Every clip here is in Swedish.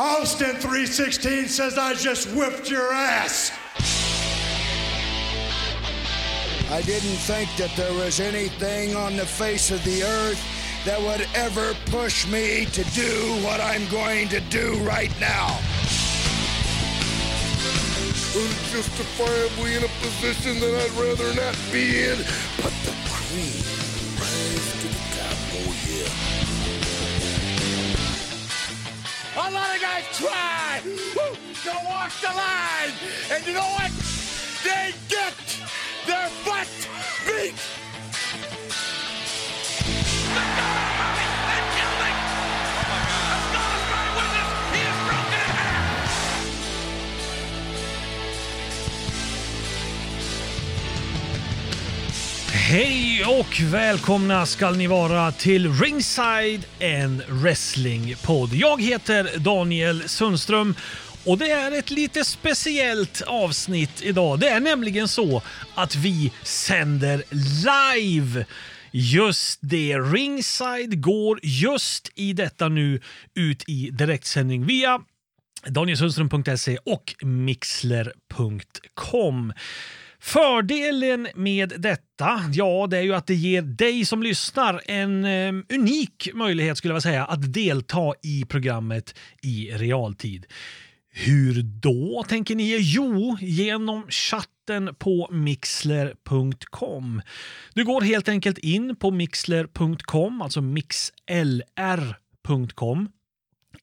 Austin 316 says I just whipped your ass. I didn't think that there was anything on the face of the earth that would ever push me to do what I'm going to do right now. Unjustifiably in a position that I'd rather not be in, but the cream A lot of guys try to walk the line, and you know what? They get their butt beat. Hej och välkomna ska ni vara till Ringside, en wrestlingpodd. Jag heter Daniel Sundström och det är ett lite speciellt avsnitt idag. Det är nämligen så att vi sänder live. Just det, Ringside går just i detta nu ut i direktsändning via danielsundström.se och mixler.com. Fördelen med detta, ja, det är ju att det ger dig som lyssnar en um, unik möjlighet skulle jag säga att delta i programmet i realtid. Hur då, tänker ni? Jo, genom chatten på mixler.com. Du går helt enkelt in på mixler.com, alltså mixlr.com.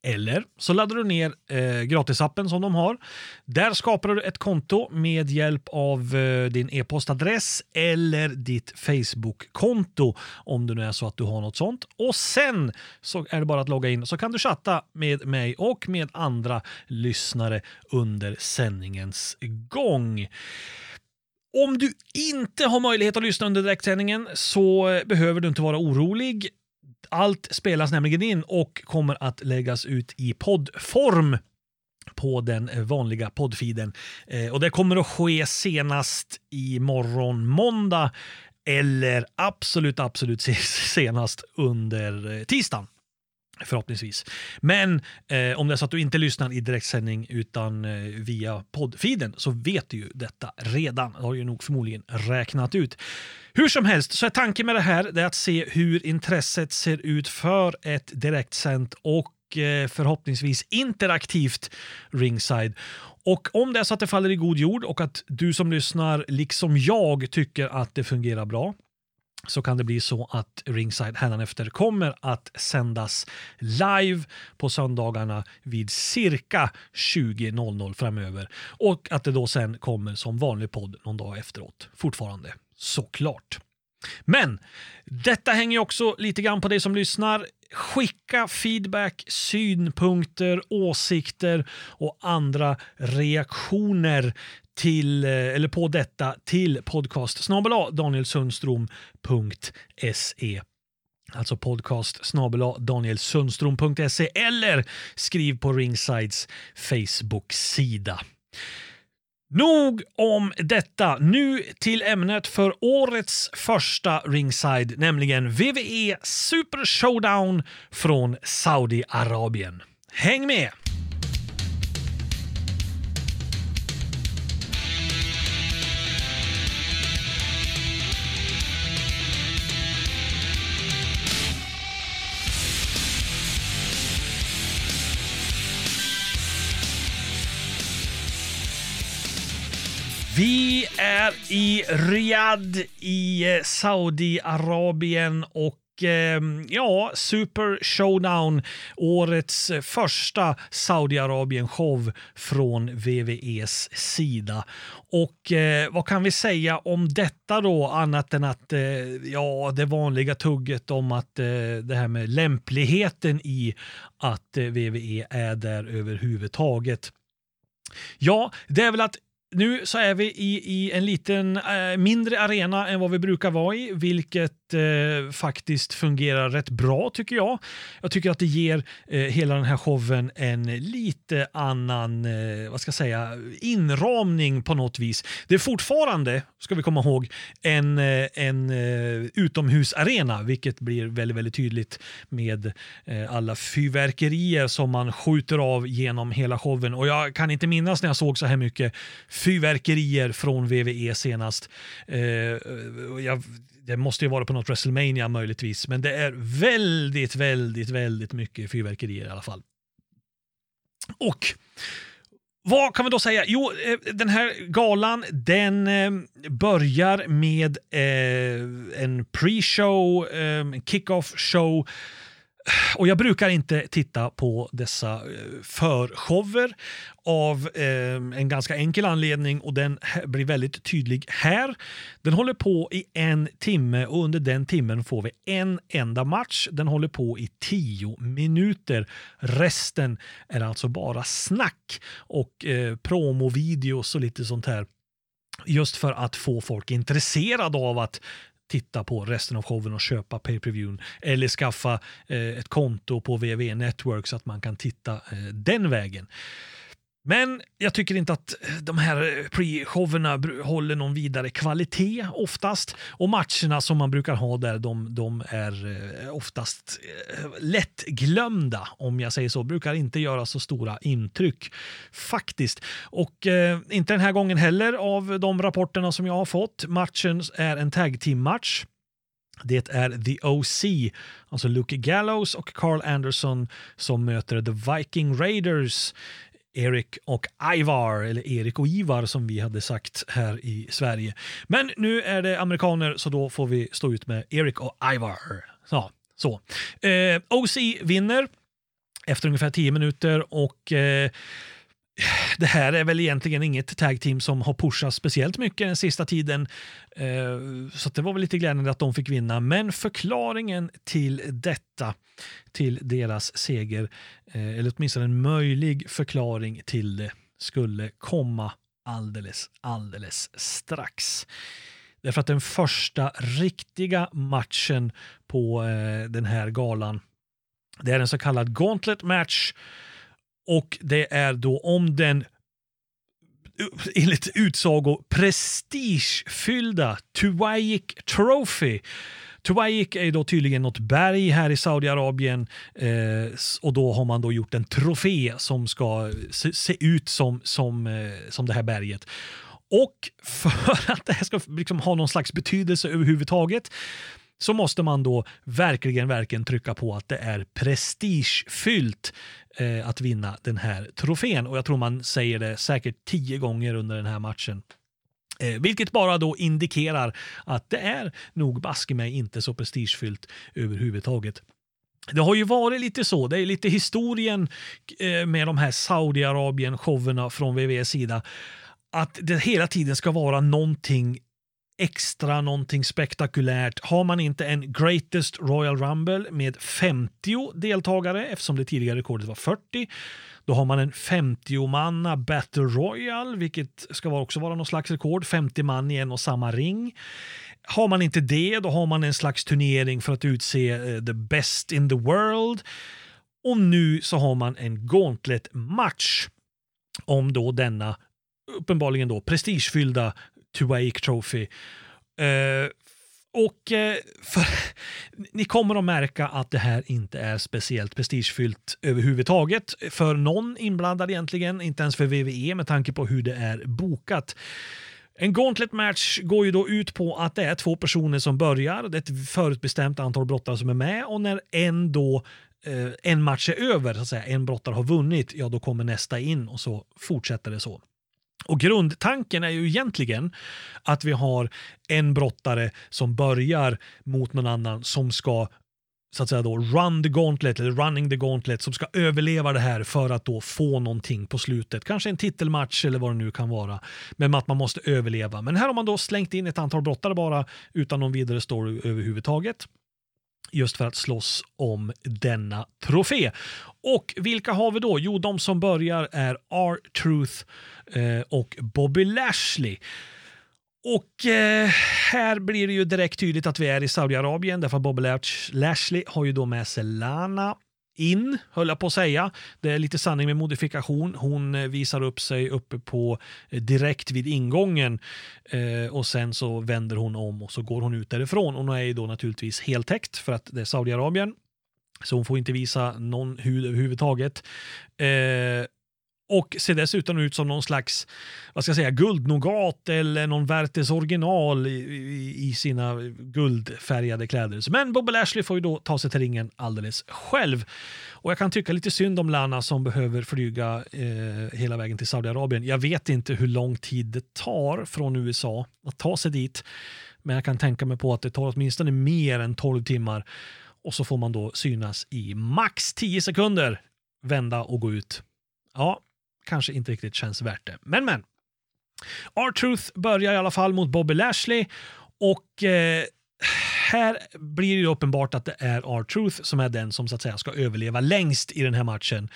Eller så laddar du ner eh, gratisappen som de har. Där skapar du ett konto med hjälp av eh, din e-postadress eller ditt Facebook-konto om det nu är så att du har något sånt. Och sen så är det bara att logga in så kan du chatta med mig och med andra lyssnare under sändningens gång. Om du inte har möjlighet att lyssna under direktsändningen så eh, behöver du inte vara orolig. Allt spelas nämligen in och kommer att läggas ut i poddform på den eh, vanliga poddfiden. Eh, och det kommer att ske senast i morgon måndag eller absolut, absolut senast under eh, tisdagen. Förhoppningsvis. Men eh, om det är så att du inte lyssnar i direktsändning utan eh, via poddfiden så vet du ju detta redan. Det har ju nog förmodligen räknat ut. Hur som helst så är tanken med det här det är att se hur intresset ser ut för ett direktsänt och eh, förhoppningsvis interaktivt ringside. Och om det är så att det faller i god jord och att du som lyssnar liksom jag tycker att det fungerar bra så kan det bli så att Ringside hädanefter kommer att sändas live på söndagarna vid cirka 20.00 framöver och att det då sen kommer som vanlig podd någon dag efteråt. Fortfarande såklart. Men detta hänger också lite grann på dig som lyssnar. Skicka feedback, synpunkter, åsikter och andra reaktioner till, eh, eller på detta till podcast danielsundstrom.se Alltså podcast danielsundstrom.se eller skriv på Ringsides Facebook-sida. Nog om detta. Nu till ämnet för årets första Ringside, nämligen VVE Super Showdown från Saudiarabien. Häng med! Vi är i Riyadh i eh, Saudiarabien och ehm, ja, Super Showdown, årets eh, första Saudiarabien-show från VVEs sida. Och eh, vad kan vi säga om detta då, annat än att eh, ja, det vanliga tugget om att eh, det här med lämpligheten i att eh, VVE är där överhuvudtaget. Ja, det är väl att nu så är vi i, i en liten äh, mindre arena än vad vi brukar vara i, vilket eh, faktiskt fungerar rätt bra tycker jag. Jag tycker att det ger eh, hela den här showen en lite annan, eh, vad ska jag säga, inramning på något vis. Det är fortfarande, ska vi komma ihåg, en, eh, en eh, utomhusarena, vilket blir väldigt, väldigt tydligt med eh, alla fyrverkerier som man skjuter av genom hela showen. Och jag kan inte minnas när jag såg så här mycket fyrverkerier från VVE senast. Jag, det måste ju vara på något WrestleMania möjligtvis, men det är väldigt, väldigt, väldigt mycket fyrverkerier i alla fall. Och vad kan vi då säga? Jo, eh, den här galan den eh, börjar med eh, en pre-show, en kick-off show och jag brukar inte titta på dessa eh, förshower av eh, en ganska enkel anledning och den blir väldigt tydlig här. Den håller på i en timme och under den timmen får vi en enda match. Den håller på i tio minuter. Resten är alltså bara snack och eh, promovideos och lite sånt här just för att få folk intresserade av att titta på resten av showen och köpa pay per view eller skaffa eh, ett konto på WWE Network så att man kan titta eh, den vägen. Men jag tycker inte att eh, de här eh, pre-showerna håller någon vidare kvalitet oftast. Och matcherna som man brukar ha där, de, de är eh, oftast lättglömda, om jag säger så. Brukar inte göra så stora intryck faktiskt. Och eh, inte den här gången heller av de rapporterna som jag har fått. Matchen är en tag team-match. Det är The OC, alltså Luke Gallows och Carl Anderson som möter The Viking Raiders Erik och Ivar, eller Erik och Ivar som vi hade sagt här i Sverige. Men nu är det amerikaner så då får vi stå ut med Erik och Ivar. Ja, så. Eh, OC vinner efter ungefär 10 minuter och eh, det här är väl egentligen inget tag team som har pushat speciellt mycket den sista tiden. Eh, så det var väl lite glädjande att de fick vinna. Men förklaringen till detta, till deras seger, eh, eller åtminstone en möjlig förklaring till det, skulle komma alldeles, alldeles strax. Därför att den första riktiga matchen på eh, den här galan, det är en så kallad Gauntlet match och det är då om den enligt utsago prestigefyllda Tuwaik Trophy. Tuwaik är då tydligen något berg här i Saudiarabien eh, och då har man då gjort en trofé som ska se, se ut som, som, eh, som det här berget. Och för att det här ska liksom ha någon slags betydelse överhuvudtaget så måste man då verkligen, verkligen trycka på att det är prestigefyllt eh, att vinna den här trofén. Och jag tror man säger det säkert tio gånger under den här matchen. Eh, vilket bara då indikerar att det är nog baske mig inte så prestigefyllt överhuvudtaget. Det har ju varit lite så, det är lite historien eh, med de här Saudiarabien-showerna från VVS sida. Att det hela tiden ska vara någonting extra, någonting spektakulärt. Har man inte en Greatest Royal Rumble med 50 deltagare, eftersom det tidigare rekordet var 40, då har man en 50-manna Battle Royal, vilket ska också vara någon slags rekord, 50 man i en och samma ring. Har man inte det, då har man en slags turnering för att utse eh, the best in the world. Och nu så har man en gauntlet-match om då denna uppenbarligen då prestigefyllda Tuaik Trophy. Eh, och eh, för, ni kommer att märka att det här inte är speciellt prestigefyllt överhuvudtaget för någon inblandad egentligen, inte ens för WWE med tanke på hur det är bokat. En gauntlet match går ju då ut på att det är två personer som börjar, det är ett förutbestämt antal brottare som är med och när en då eh, en match är över, så att säga, en brottare har vunnit, ja då kommer nästa in och så fortsätter det så. Och grundtanken är ju egentligen att vi har en brottare som börjar mot någon annan som ska så att säga då run the gauntlet eller running the gauntlet som ska överleva det här för att då få någonting på slutet. Kanske en titelmatch eller vad det nu kan vara. Men att man måste överleva. Men här har man då slängt in ett antal brottare bara utan någon vidare story överhuvudtaget just för att slåss om denna trofé. Och vilka har vi då? Jo, de som börjar är R-Truth eh, och Bobby Lashley. Och eh, här blir det ju direkt tydligt att vi är i Saudiarabien därför att Bobby Lash- Lashley har ju då med sig Lana in, höll jag på att säga. Det är lite sanning med modifikation. Hon eh, visar upp sig uppe på eh, direkt vid ingången eh, och sen så vänder hon om och så går hon ut därifrån. Hon är ju då naturligtvis heltäckt för att det är Saudiarabien. Så hon får inte visa någon hud överhuvudtaget. Eh, och ser dessutom ut som någon slags vad ska jag säga, guldnogat eller någon Werthers original i, i, i sina guldfärgade kläder. Men Bobby Lashley får ju då ta sig till ringen alldeles själv. Och jag kan tycka lite synd om Lana som behöver flyga eh, hela vägen till Saudiarabien. Jag vet inte hur lång tid det tar från USA att ta sig dit. Men jag kan tänka mig på att det tar åtminstone mer än 12 timmar. Och så får man då synas i max 10 sekunder, vända och gå ut. Ja, kanske inte riktigt känns värt det. Men men. R-Truth börjar i alla fall mot Bobby Lashley och eh, här blir det uppenbart att det är R-Truth som är den som så att säga ska överleva längst i den här matchen.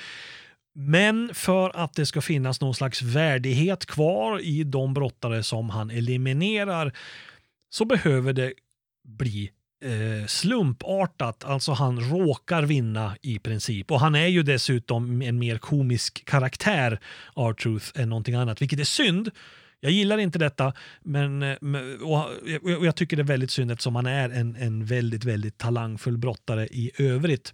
Men för att det ska finnas någon slags värdighet kvar i de brottare som han eliminerar så behöver det bli eh, slumpartat, alltså han råkar vinna i princip. Och han är ju dessutom en mer komisk karaktär, R-Truth, än någonting annat, vilket är synd. Jag gillar inte detta, men eh, och, och jag tycker det är väldigt synd eftersom han är en, en väldigt, väldigt talangfull brottare i övrigt.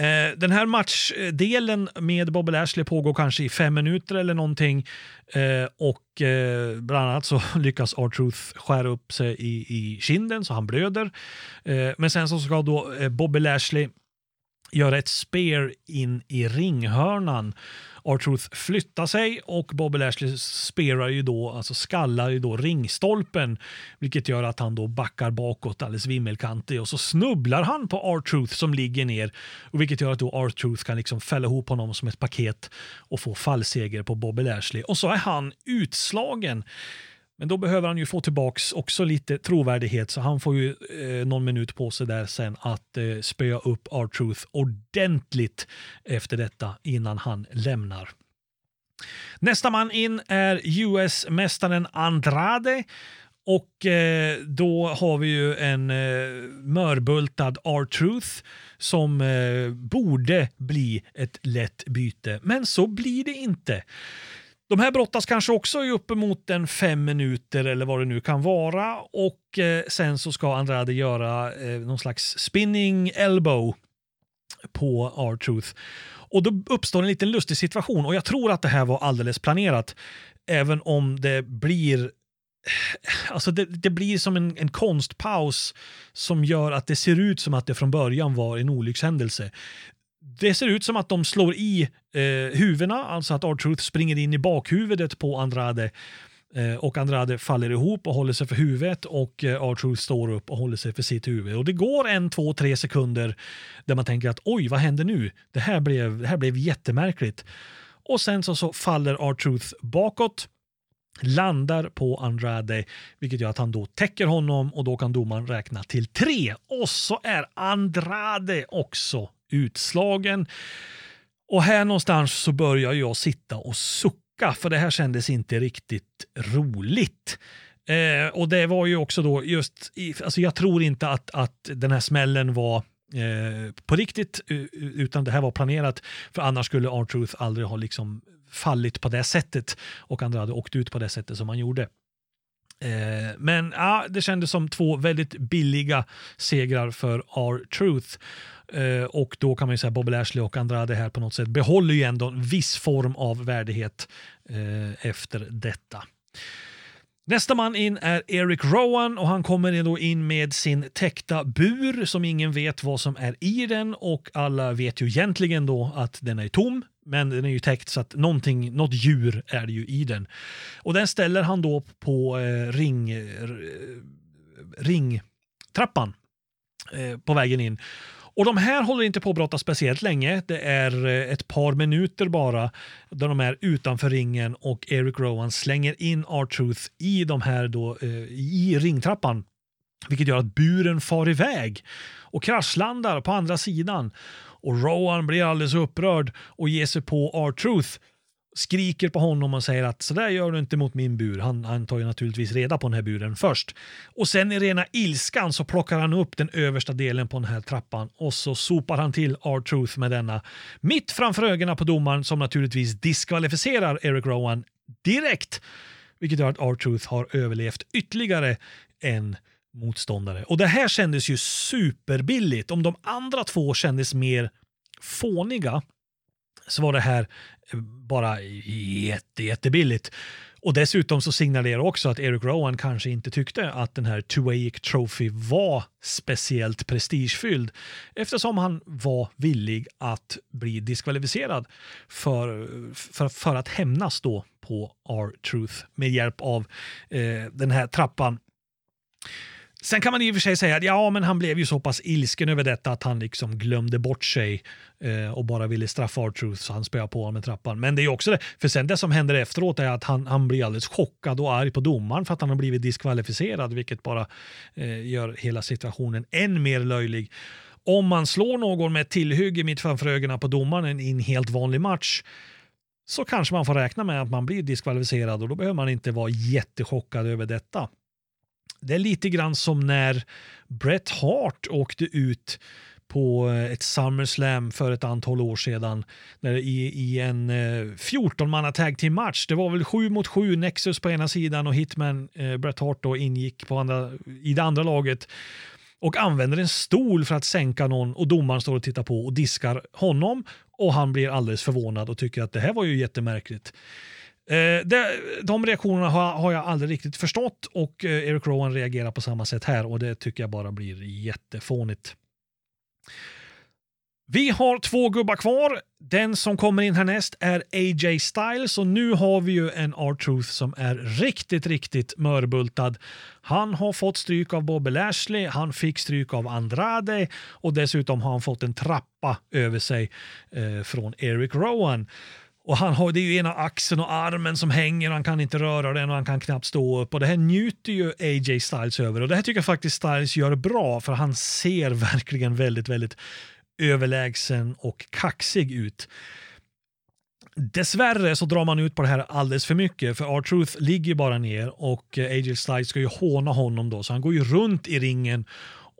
Eh, den här matchdelen med Bobby Lashley pågår kanske i fem minuter eller någonting. Eh, och eh, bland annat så lyckas R-Truth skära upp sig i, i kinden så han blöder. Men sen så ska då Bobby Lashley göra ett spear in i ringhörnan. R-Truth flyttar sig och Bobby Lashley spelar ju då, alltså skallar ju då ringstolpen, vilket gör att han då backar bakåt alldeles vimmelkantig och så snubblar han på R-Truth som ligger ner, och vilket gör att då R-Truth kan liksom fälla ihop honom som ett paket och få fallseger på Bobby Lashley. Och så är han utslagen. Men då behöver han ju få tillbaks också lite trovärdighet så han får ju eh, någon minut på sig där sen att eh, spöa upp R-Truth ordentligt efter detta innan han lämnar. Nästa man in är US-mästaren Andrade och eh, då har vi ju en eh, mörbultad R-Truth som eh, borde bli ett lätt byte. Men så blir det inte. De här brottas kanske också i uppemot en fem minuter eller vad det nu kan vara och eh, sen så ska Andrade göra eh, någon slags spinning elbow på R-Truth. Och då uppstår en liten lustig situation och jag tror att det här var alldeles planerat. Även om det blir eh, Alltså det, det blir som en, en konstpaus som gör att det ser ut som att det från början var en olyckshändelse det ser ut som att de slår i eh, huvudena, alltså att R-Truth springer in i bakhuvudet på Andrade eh, och Andrade faller ihop och håller sig för huvudet och eh, R-Truth står upp och håller sig för sitt huvud. Och det går en, två, tre sekunder där man tänker att oj, vad händer nu? Det här blev, det här blev jättemärkligt. Och sen så, så faller R-Truth bakåt landar på Andrade, vilket gör att han då täcker honom och då kan domaren räkna till tre. Och så är Andrade också utslagen. Och här någonstans så börjar jag sitta och sucka för det här kändes inte riktigt roligt. Eh, och det var ju också då just, i, alltså jag tror inte att, att den här smällen var eh, på riktigt utan det här var planerat för annars skulle R-Truth aldrig ha liksom fallit på det sättet och andra hade åkt ut på det sättet som han gjorde. Eh, men ja, det kändes som två väldigt billiga segrar för R-Truth. Eh, och då kan man ju säga Bobby Lashley och Andrade här på något sätt behåller ju ändå en viss form av värdighet eh, efter detta. Nästa man in är Eric Rowan och han kommer då in med sin täckta bur som ingen vet vad som är i den och alla vet ju egentligen då att den är tom men den är ju täckt så att någonting, något djur är det ju i den. Och den ställer han då på eh, ring, eh, ringtrappan eh, på vägen in. Och de här håller inte på att brotta speciellt länge. Det är eh, ett par minuter bara där de är utanför ringen och Eric Rowan slänger in R-Truth i de här då, eh, i ringtrappan. Vilket gör att buren far iväg och kraschlandar på andra sidan. Och Rowan blir alldeles upprörd och ger sig på R-Truth skriker på honom och säger att sådär gör du inte mot min bur. Han, han tar ju naturligtvis reda på den här buren först. Och sen i rena ilskan så plockar han upp den översta delen på den här trappan och så sopar han till R-Truth med denna mitt framför ögonen på domaren som naturligtvis diskvalificerar Eric Rowan direkt. Vilket gör att R-Truth har överlevt ytterligare en motståndare. Och det här kändes ju superbilligt. Om de andra två kändes mer fåniga så var det här eh, bara jätte, jättebilligt. Och dessutom så signalerar också att Eric Rowan kanske inte tyckte att den här Tuwaic Trophy var speciellt prestigefylld eftersom han var villig att bli diskvalificerad för, för, för att hämnas då på R-Truth med hjälp av eh, den här trappan. Sen kan man i och för sig säga att ja, men han blev ju så pass ilsken över detta att han liksom glömde bort sig eh, och bara ville straffa R-Truth så han spöade på honom med trappan. Men det är också det, för sen det som händer efteråt är att han, han blir alldeles chockad och arg på domaren för att han har blivit diskvalificerad, vilket bara eh, gör hela situationen än mer löjlig. Om man slår någon med ett tillhygge mitt framför ögonen på domaren i en helt vanlig match så kanske man får räkna med att man blir diskvalificerad och då behöver man inte vara jättechockad över detta. Det är lite grann som när Bret Hart åkte ut på eh, ett SummerSlam för ett antal år sedan när i, i en eh, 14 manna tag team match. Det var väl 7 mot 7 Nexus på ena sidan och Hitman eh, Bret Hart då ingick på andra, i det andra laget och använder en stol för att sänka någon och domaren står och tittar på och diskar honom och han blir alldeles förvånad och tycker att det här var ju jättemärkligt. Eh, det, de reaktionerna har, har, jag aldrig riktigt förstått och eh, Eric Rowan reagerar på samma sätt här och det tycker jag bara blir jättefånigt. Vi har två gubbar kvar. Den som kommer in härnäst är AJ Styles och nu har vi ju en R-Truth som är riktigt, riktigt mörbultad. Han har fått stryk av Bobby Lashley, han fick stryk av Andrade och dessutom har han fått en trappa över sig eh, från Eric Rowan. Och han har, det är ju ena axeln och armen som hänger och han kan inte röra den och han kan knappt stå upp. Och det här njuter ju AJ Styles över och det här tycker jag faktiskt Styles gör bra för han ser verkligen väldigt, väldigt överlägsen och kaxig ut. Dessvärre så drar man ut på det här alldeles för mycket för R-Truth ligger bara ner och AJ Styles ska ju håna honom då så han går ju runt i ringen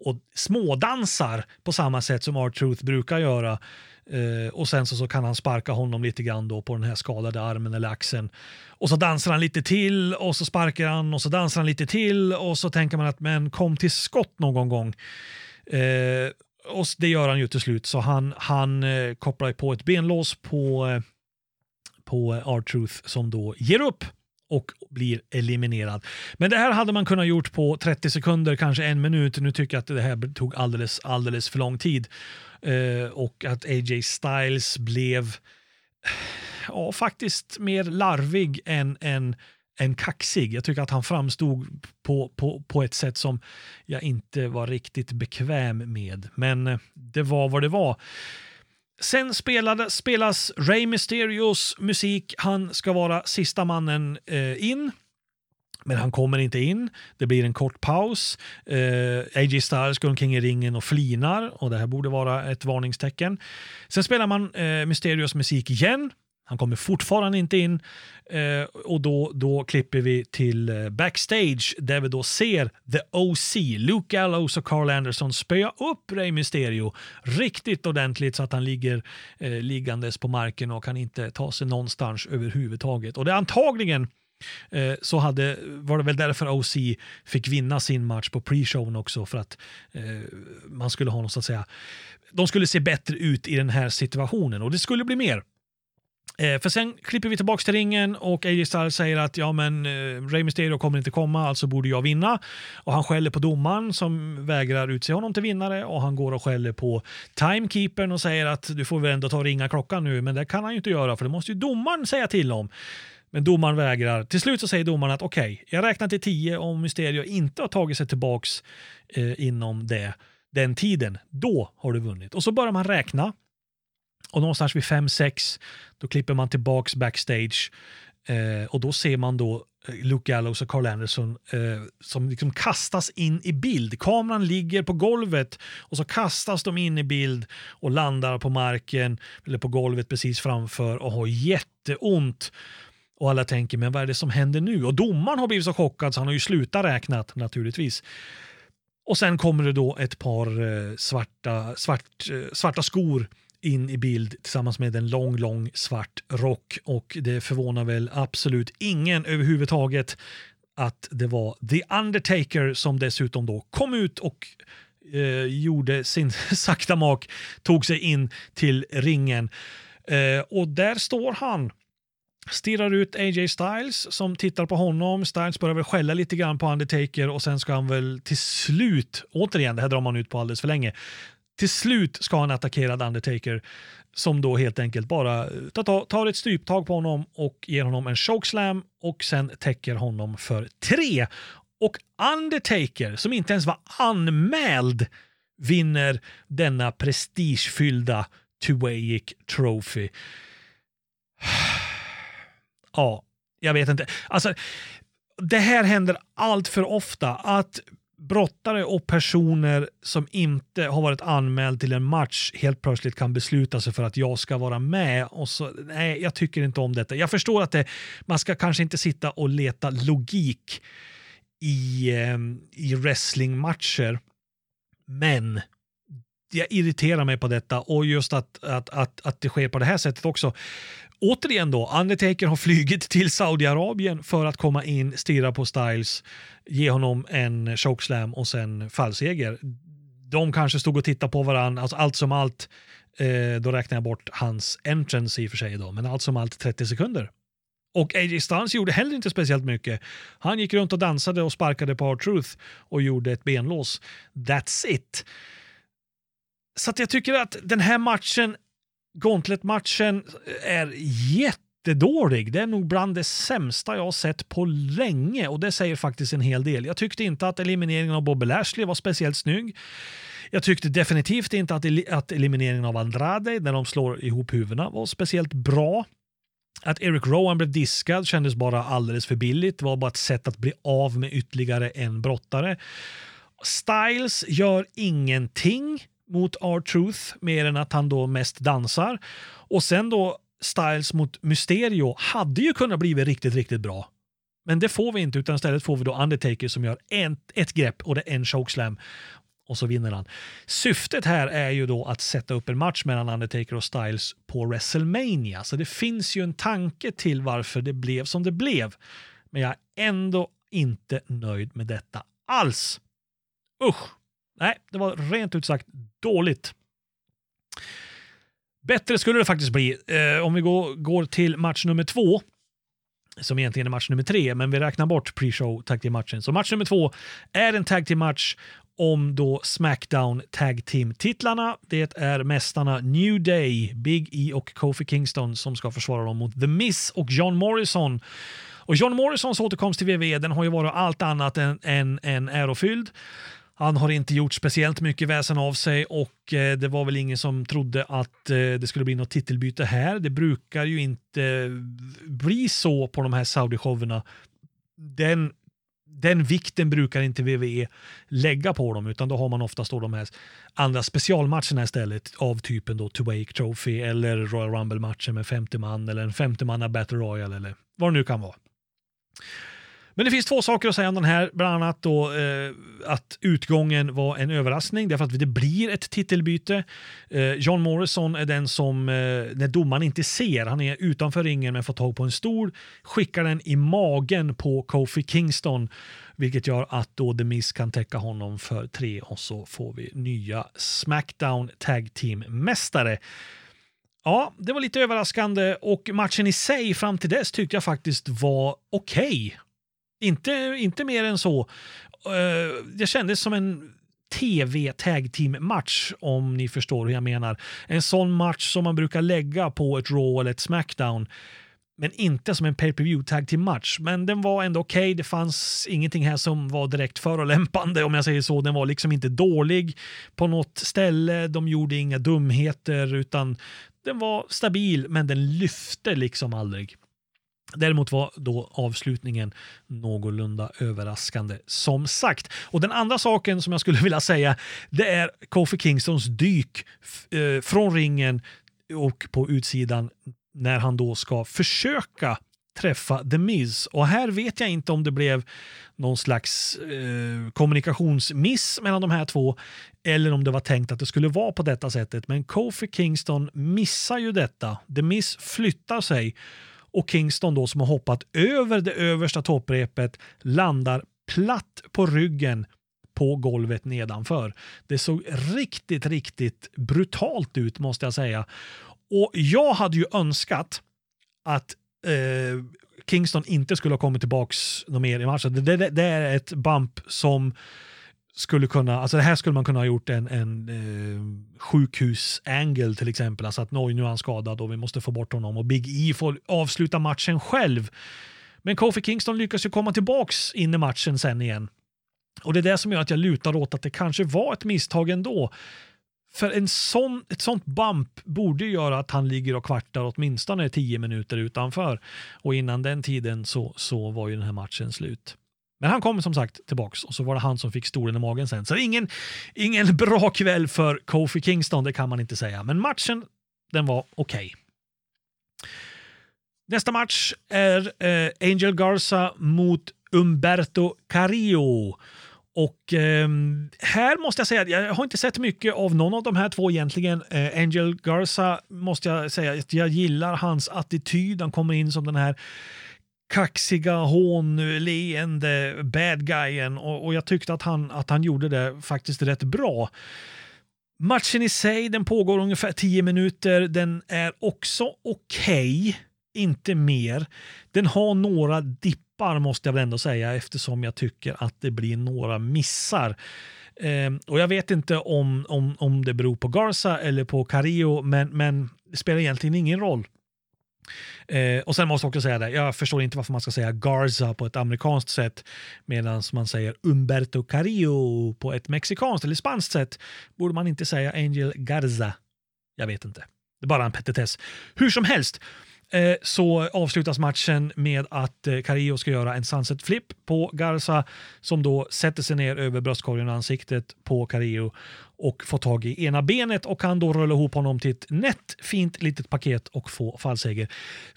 och smådansar på samma sätt som R-Truth brukar göra Eh, och sen så, så kan han sparka honom lite grann då på den här skadade armen eller axeln. Och så dansar han lite till och så sparkar han och så dansar han lite till och så tänker man att men kom till skott någon gång. Eh, och det gör han ju till slut så han, han eh, kopplar på ett benlås på, eh, på R-Truth som då ger upp och blir eliminerad. Men det här hade man kunnat gjort på 30 sekunder, kanske en minut. Nu tycker jag att det här tog alldeles, alldeles för lång tid. Eh, och att AJ Styles blev eh, ja, faktiskt mer larvig än, än, än kaxig. Jag tycker att han framstod på, på, på ett sätt som jag inte var riktigt bekväm med. Men eh, det var vad det var. Sen spelade, spelas Ray Mysterios musik. Han ska vara sista mannen eh, in. Men han kommer inte in. Det blir en kort paus. Eh, AJ Styles går omkring i ringen och flinar och det här borde vara ett varningstecken. Sen spelar man eh, Mysterios musik igen. Han kommer fortfarande inte in eh, och då, då klipper vi till eh, backstage där vi då ser The OC, Luke Gallows och Carl Anderson spöa upp Rey Mysterio riktigt ordentligt så att han ligger eh, liggandes på marken och kan inte ta sig någonstans överhuvudtaget. Och det är antagligen Eh, så hade, var det väl därför OC fick vinna sin match på pre-showen också för att eh, man skulle ha något så att säga, de skulle se bättre ut i den här situationen och det skulle bli mer. Eh, för sen klipper vi tillbaka till ringen och AJ Styles säger att ja, men, eh, Rey Mysterio kommer inte komma, alltså borde jag vinna. Och Han skäller på domaren som vägrar utse honom till vinnare och han går och skäller på timekeepern och säger att du får väl ändå ta och ringa klockan nu, men det kan han ju inte göra för det måste ju domaren säga till om. Men domaren vägrar. Till slut så säger domaren att okej, okay, jag räknar till tio om Mysterio inte har tagit sig tillbaks eh, inom det, den tiden. Då har du vunnit. Och så börjar man räkna och någonstans vid 5-6 då klipper man tillbaks backstage Eh, och då ser man då eh, Luke Gallows och Carl Anderson eh, som liksom kastas in i bild. Kameran ligger på golvet och så kastas de in i bild och landar på marken eller på golvet precis framför och har jätteont. Och alla tänker, men vad är det som händer nu? Och domaren har blivit så chockad så han har ju slutat räknat naturligtvis. Och sen kommer det då ett par eh, svarta, svart, eh, svarta skor in i bild tillsammans med en lång, lång svart rock. Och det förvånar väl absolut ingen överhuvudtaget att det var The Undertaker som dessutom då kom ut och eh, gjorde sin sakta mak, tog sig in till ringen. Eh, och där står han stirrar ut AJ Styles som tittar på honom. Styles börjar väl skälla lite grann på Undertaker och sen ska han väl till slut, återigen, det här drar man ut på alldeles för länge, till slut ska han attackera Undertaker som då helt enkelt bara eh, tar, tar ett stryptag på honom och ger honom en chokeslam och sen täcker honom för tre. Och Undertaker, som inte ens var anmäld, vinner denna prestigefyllda Tuwaic Trophy. Ja, jag vet inte. Alltså, det här händer allt för ofta att brottare och personer som inte har varit anmäld till en match helt plötsligt kan besluta sig för att jag ska vara med. Och så, nej, jag tycker inte om detta. Jag förstår att det, man ska kanske inte sitta och leta logik i, eh, i wrestlingmatcher, men jag irriterar mig på detta och just att, att, att, att det sker på det här sättet också. Återigen då, Undertaker har flugit till Saudiarabien för att komma in, stirra på Styles, ge honom en chokeslam och sen fallseger. De kanske stod och tittade på varandra, alltså allt som allt, eh, då räknar jag bort hans entrance i och för sig då, men allt som allt 30 sekunder. Och AJ Styles gjorde heller inte speciellt mycket. Han gick runt och dansade och sparkade på R-Truth och gjorde ett benlås. That's it. Så att jag tycker att den här matchen, Gauntlet-matchen, är jättedålig. Det är nog bland det sämsta jag har sett på länge och det säger faktiskt en hel del. Jag tyckte inte att elimineringen av Bobby Lashley var speciellt snygg. Jag tyckte definitivt inte att, att elimineringen av Andrade, när de slår ihop huvudena, var speciellt bra. Att Eric Rowan blev diskad kändes bara alldeles för billigt. Det var bara ett sätt att bli av med ytterligare en brottare. Styles gör ingenting mot R-Truth mer än att han då mest dansar. Och sen då Styles mot Mysterio hade ju kunnat bli riktigt, riktigt bra. Men det får vi inte, utan istället får vi då Undertaker som gör en, ett grepp och det är en chokeslam och så vinner han. Syftet här är ju då att sätta upp en match mellan Undertaker och Styles på WrestleMania, så det finns ju en tanke till varför det blev som det blev. Men jag är ändå inte nöjd med detta alls. Usch! Nej, det var rent ut sagt dåligt. Bättre skulle det faktiskt bli eh, om vi går, går till match nummer två som egentligen är match nummer tre, men vi räknar bort pre-show tag team-matchen. Så match nummer två är en tag team-match om då Smackdown Tag Team-titlarna. Det är mästarna New Day, Big E och Kofi Kingston som ska försvara dem mot The Miz och John Morrison. Och John Morrisons återkomst till WWE den har ju varit allt annat än, än, än ärofylld. Han har inte gjort speciellt mycket väsen av sig och eh, det var väl ingen som trodde att eh, det skulle bli något titelbyte här. Det brukar ju inte eh, bli så på de här Saudi-showerna. Den, den vikten brukar inte WWE lägga på dem utan då har man oftast då de här andra specialmatcherna istället av typen då To Wake Trophy eller Royal Rumble-matcher med 50 man eller en 50 manna battle-royal eller vad det nu kan vara. Men det finns två saker att säga om den här, bland annat då eh, att utgången var en överraskning därför att det blir ett titelbyte. Eh, John Morrison är den som, eh, när domaren inte ser, han är utanför ringen men får tag på en stol, skickar den i magen på Kofi Kingston vilket gör att då The Miz kan täcka honom för tre och så får vi nya Smackdown Tag Team-mästare. Ja, det var lite överraskande och matchen i sig fram till dess tyckte jag faktiskt var okej. Okay. Inte, inte mer än så. Uh, det kändes som en tv tag team match om ni förstår hur jag menar. En sån match som man brukar lägga på ett Raw eller ett Smackdown. Men inte som en pay-per-view tag team match. Men den var ändå okej. Okay. Det fanns ingenting här som var direkt förolämpande om jag säger så. Den var liksom inte dålig på något ställe. De gjorde inga dumheter utan den var stabil men den lyfte liksom aldrig. Däremot var då avslutningen någorlunda överraskande som sagt. Och den andra saken som jag skulle vilja säga det är Kofi Kingstons dyk eh, från ringen och på utsidan när han då ska försöka träffa The Miz. Och här vet jag inte om det blev någon slags eh, kommunikationsmiss mellan de här två eller om det var tänkt att det skulle vara på detta sättet. Men Kofi Kingston missar ju detta. The Miz flyttar sig och Kingston då som har hoppat över det översta topprepet landar platt på ryggen på golvet nedanför. Det såg riktigt, riktigt brutalt ut måste jag säga. Och jag hade ju önskat att eh, Kingston inte skulle ha kommit tillbaks något mer i matchen. Det, det, det, är ett bump som skulle kunna, alltså det här skulle man kunna ha gjort en, en eh, sjukhusangel till exempel. Alltså att oj, nu är han skadad och vi måste få bort honom och Big E får avsluta matchen själv. Men Kofi Kingston lyckas ju komma tillbaks in i matchen sen igen. Och det är det som gör att jag lutar åt att det kanske var ett misstag ändå. För en sån, ett sånt bump borde göra att han ligger och kvartar åtminstone tio minuter utanför. Och innan den tiden så, så var ju den här matchen slut. Men han kom som sagt tillbaks och så var det han som fick stolen i magen sen. Så ingen, ingen bra kväll för Kofi Kingston, det kan man inte säga. Men matchen, den var okej. Okay. Nästa match är eh, Angel Garza mot Umberto Carrillo. Och eh, här måste jag säga att jag har inte sett mycket av någon av de här två egentligen. Eh, Angel Garza måste jag säga att jag gillar hans attityd. Han kommer in som den här kaxiga, hånleende bad guyen och, och jag tyckte att han, att han gjorde det faktiskt rätt bra. Matchen i sig, den pågår ungefär 10 minuter. Den är också okej, okay, inte mer. Den har några dippar måste jag väl ändå säga eftersom jag tycker att det blir några missar. Eh, och jag vet inte om, om, om det beror på Garza eller på Carillo, men, men det spelar egentligen ingen roll. Eh, och sen måste jag också säga det, jag förstår inte varför man ska säga Garza på ett amerikanskt sätt medan man säger Umberto Carrillo på ett mexikanskt eller spanskt sätt. Borde man inte säga Angel Garza? Jag vet inte. Det är bara en petitess. Hur som helst, Eh, så avslutas matchen med att eh, Carillo ska göra en sunset flip på Garza som då sätter sig ner över bröstkorgen och ansiktet på Carillo och får tag i ena benet och kan då rulla ihop honom till ett nätt fint litet paket och få fallseger.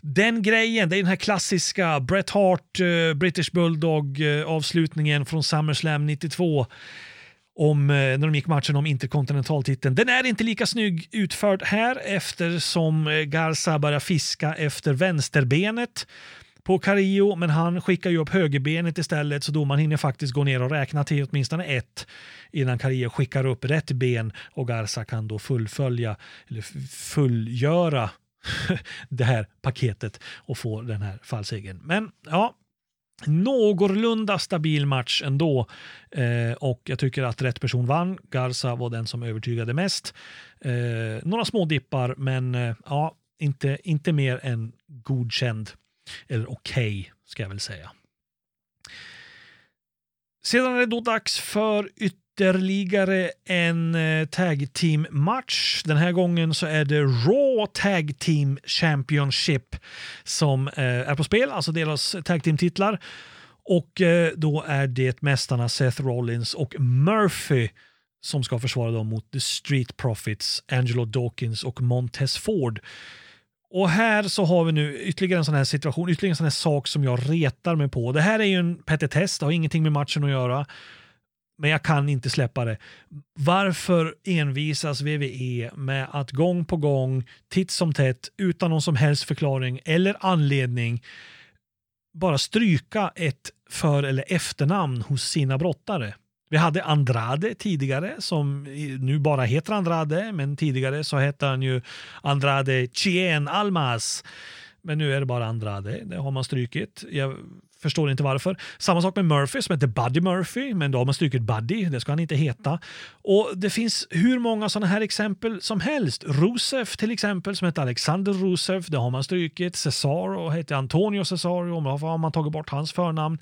Den grejen, det är den här klassiska Bret Hart, eh, British Bulldog eh, avslutningen från SummerSlam 92 om, eh, när de gick matchen om interkontinentaltiteln. Den är inte lika snygg utförd här eftersom eh, Garza börjar fiska efter vänsterbenet på Carillo, men han skickar ju upp högerbenet istället så domaren hinner faktiskt gå ner och räkna till åtminstone ett innan Carillo skickar upp rätt ben och Garza kan då fullfölja eller fullgöra det här paketet och få den här fallsegern. Men ja, någorlunda stabil match ändå. Eh, och jag tycker att rätt person vann. Garza var den som övertygade mest. Eh, några små dippar, men eh, ja, inte, inte mer än godkänd. Eller okej, okay, ska jag väl säga. Sedan är det då dags för ytterligare ytterligare en eh, tag team match. Den här gången så är det Raw Tag Team Championship som eh, är på spel, alltså deras tag team titlar. Och eh, då är det mästarna Seth Rollins och Murphy som ska försvara dem mot The Street Profits, Angelo Dawkins och Montez Ford. Och här så har vi nu ytterligare en sån här situation, ytterligare en sån här sak som jag retar mig på. Det här är ju en petitess, det har ingenting med matchen att göra. Men jag kan inte släppa det. Varför envisas VVE med att gång på gång, titt som tätt, utan någon som helst förklaring eller anledning bara stryka ett för eller efternamn hos sina brottare? Vi hade Andrade tidigare som nu bara heter Andrade, men tidigare så hette han ju Andrade Chien Almas. Men nu är det bara Andrade, det har man strykit. Jag Förstår inte varför. Samma sak med Murphy som heter Buddy Murphy, men då har man strukit Buddy. Det ska han inte heta. Och Det finns hur många sådana här exempel som helst. Rusev till exempel, som heter Alexander Rusev. Det har man strukit. Cesaro heter Antonio Cesaro. Varför har man tagit bort hans förnamn?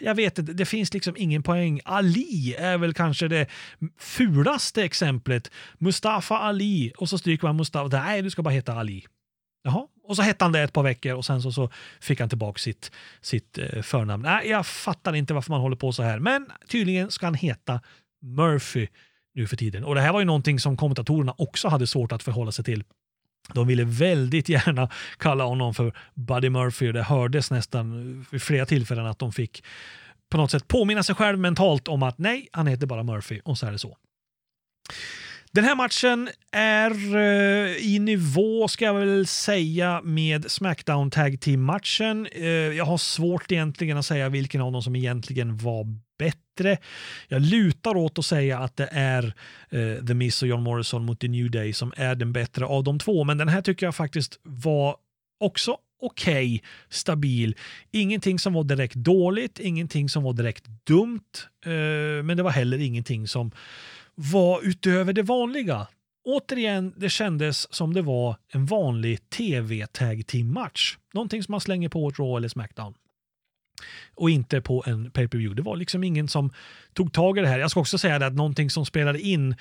jag vet inte, det finns liksom ingen poäng. Ali är väl kanske det fulaste exemplet. Mustafa Ali och så stryker man Mustafa. Nej, du ska bara heta Ali. Jaha, och så hette han det ett par veckor och sen så, så fick han tillbaka sitt, sitt eh, förnamn. Nej, jag fattar inte varför man håller på så här, men tydligen ska han heta Murphy nu för tiden. Och det här var ju någonting som kommentatorerna också hade svårt att förhålla sig till. De ville väldigt gärna kalla honom för Buddy Murphy och det hördes nästan vid flera tillfällen att de fick på något sätt påminna sig själv mentalt om att nej, han heter bara Murphy och så är det så. Den här matchen är uh, i nivå, ska jag väl säga, med Smackdown Tag Team-matchen. Uh, eh, jag har svårt egentligen att säga vilken av dem som egentligen var bättre. Jag lutar åt att säga att det är uh, The Miz och John Morrison mot The New Day som är den bättre av de två, men den här tycker jag faktiskt var också okej, okay, stabil. Ingenting som var direkt dåligt, ingenting som var direkt dumt, men det var heller ingenting som var utöver det vanliga. Återigen, det kändes som det var en vanlig tv-tag team-match. Någonting som man slänger på ett Raw eller Smackdown. Och inte på en pay-per-view. Det var liksom ingen som tog tag i det här. Jag ska också säga att någonting som spelade in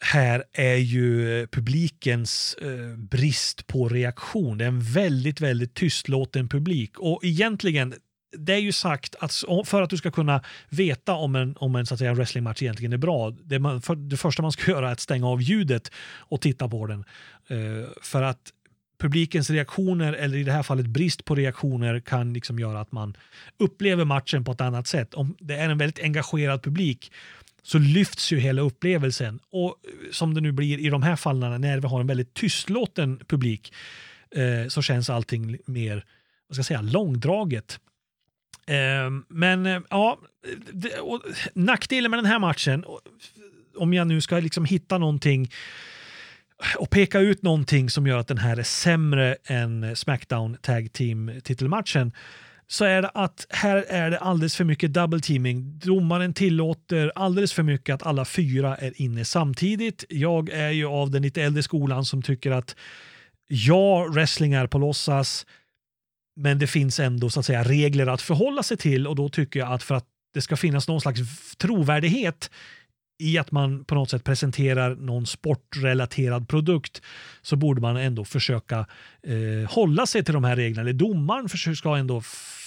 här är ju publikens eh, brist på reaktion. Det är en väldigt, väldigt tystlåten publik och egentligen det är ju sagt att för att du ska kunna veta om en, om en så att säga, wrestlingmatch egentligen är bra, det, man, för, det första man ska göra är att stänga av ljudet och titta på den. Uh, för att publikens reaktioner, eller i det här fallet brist på reaktioner, kan liksom göra att man upplever matchen på ett annat sätt. Om det är en väldigt engagerad publik så lyfts ju hela upplevelsen. Och eh, som det nu blir i de här fallen när vi har en väldigt tystlåten publik eh, så känns allting mer vad ska jag säga, långdraget. Ehm, men eh, ja, nackdelen med den här matchen, om jag nu ska liksom hitta någonting och peka ut någonting som gör att den här är sämre än Smackdown Tag Team titelmatchen så är det att här är det alldeles för mycket double teaming. Domaren tillåter alldeles för mycket att alla fyra är inne samtidigt. Jag är ju av den lite äldre skolan som tycker att ja, wrestling är på låtsas, men det finns ändå så att säga regler att förhålla sig till och då tycker jag att för att det ska finnas någon slags trovärdighet i att man på något sätt presenterar någon sportrelaterad produkt så borde man ändå försöka eh, hålla sig till de här reglerna. Eller domaren ska ändå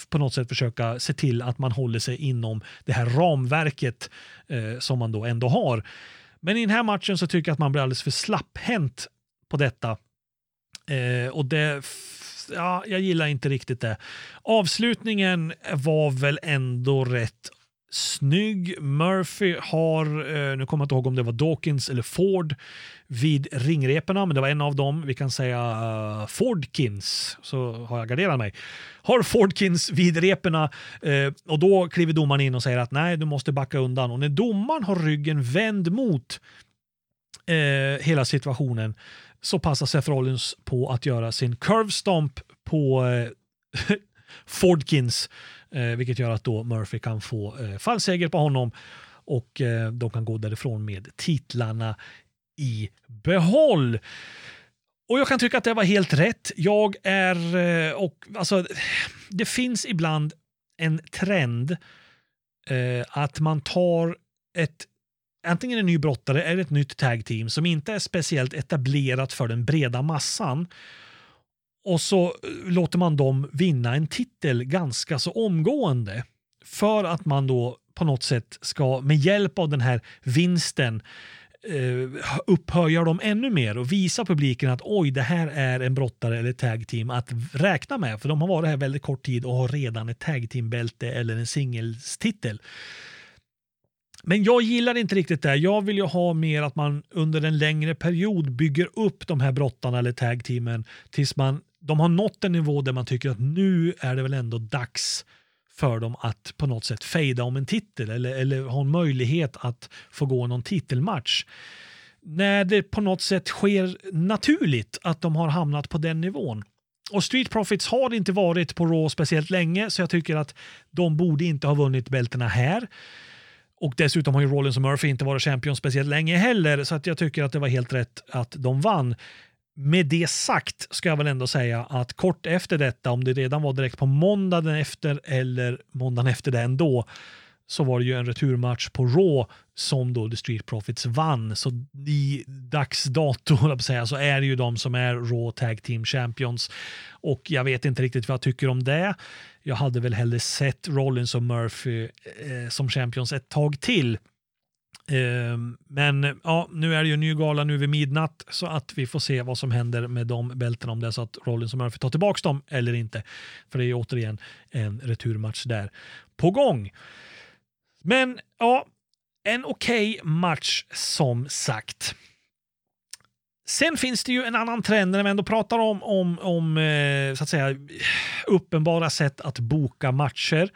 på något sätt försöka se till att man håller sig inom det här ramverket eh, som man då ändå har. Men i den här matchen så tycker jag att man blir alldeles för slapphänt på detta. Eh, och det ja, jag gillar inte riktigt det. Avslutningen var väl ändå rätt snygg. Murphy har, eh, nu kommer jag inte ihåg om det var Dawkins eller Ford vid ringreporna, men det var en av dem. Vi kan säga eh, Fordkins, så har jag garderat mig. Har Fordkins vid reporna eh, och då kliver domaren in och säger att nej, du måste backa undan. Och när domaren har ryggen vänd mot eh, hela situationen så passar Seth Rollins på att göra sin curve stomp på eh, Fordkins, eh, vilket gör att då Murphy kan få eh, fallseger på honom och eh, de kan gå därifrån med titlarna i behåll. Och jag kan tycka att det var helt rätt. Jag är, eh, och alltså, det finns ibland en trend eh, att man tar ett antingen en ny brottare eller ett nytt tag team som inte är speciellt etablerat för den breda massan. Och så eh, låter man dem vinna en titel ganska så omgående. För att man då på något sätt ska med hjälp av den här vinsten eh, upphöja dem ännu mer och visa publiken att oj, det här är en brottare eller tag team att räkna med. För de har varit här väldigt kort tid och har redan ett tag team-bälte eller en singelstitel. Men jag gillar inte riktigt det. Jag vill ju ha mer att man under en längre period bygger upp de här brottarna eller tag-teamen tills man, de har nått en nivå där man tycker att nu är det väl ändå dags för dem att på något sätt fejda om en titel eller, eller ha en möjlighet att få gå någon titelmatch. När det på något sätt sker naturligt att de har hamnat på den nivån. Och Street Profits har inte varit på Raw speciellt länge så jag tycker att de borde inte ha vunnit bältena här. Och dessutom har ju Rollins och Murphy inte varit champion speciellt länge heller, så att jag tycker att det var helt rätt att de vann. Med det sagt ska jag väl ändå säga att kort efter detta, om det redan var direkt på måndagen efter eller måndagen efter det ändå, så var det ju en returmatch på Raw som då The Street Profits vann. Så i dags dato säga, så är det ju de som är Raw Tag Team Champions. Och jag vet inte riktigt vad jag tycker om det. Jag hade väl hellre sett Rollins och Murphy eh, som champions ett tag till. Ehm, men ja, nu är det ju en ny gala nu vid midnatt så att vi får se vad som händer med de bältena om det är så att Rollins och Murphy tar tillbaka dem eller inte. För det är ju återigen en returmatch där på gång. Men ja, en okej match som sagt. Sen finns det ju en annan trend när vi ändå pratar om, om, om eh, så att säga, uppenbara sätt att boka matcher.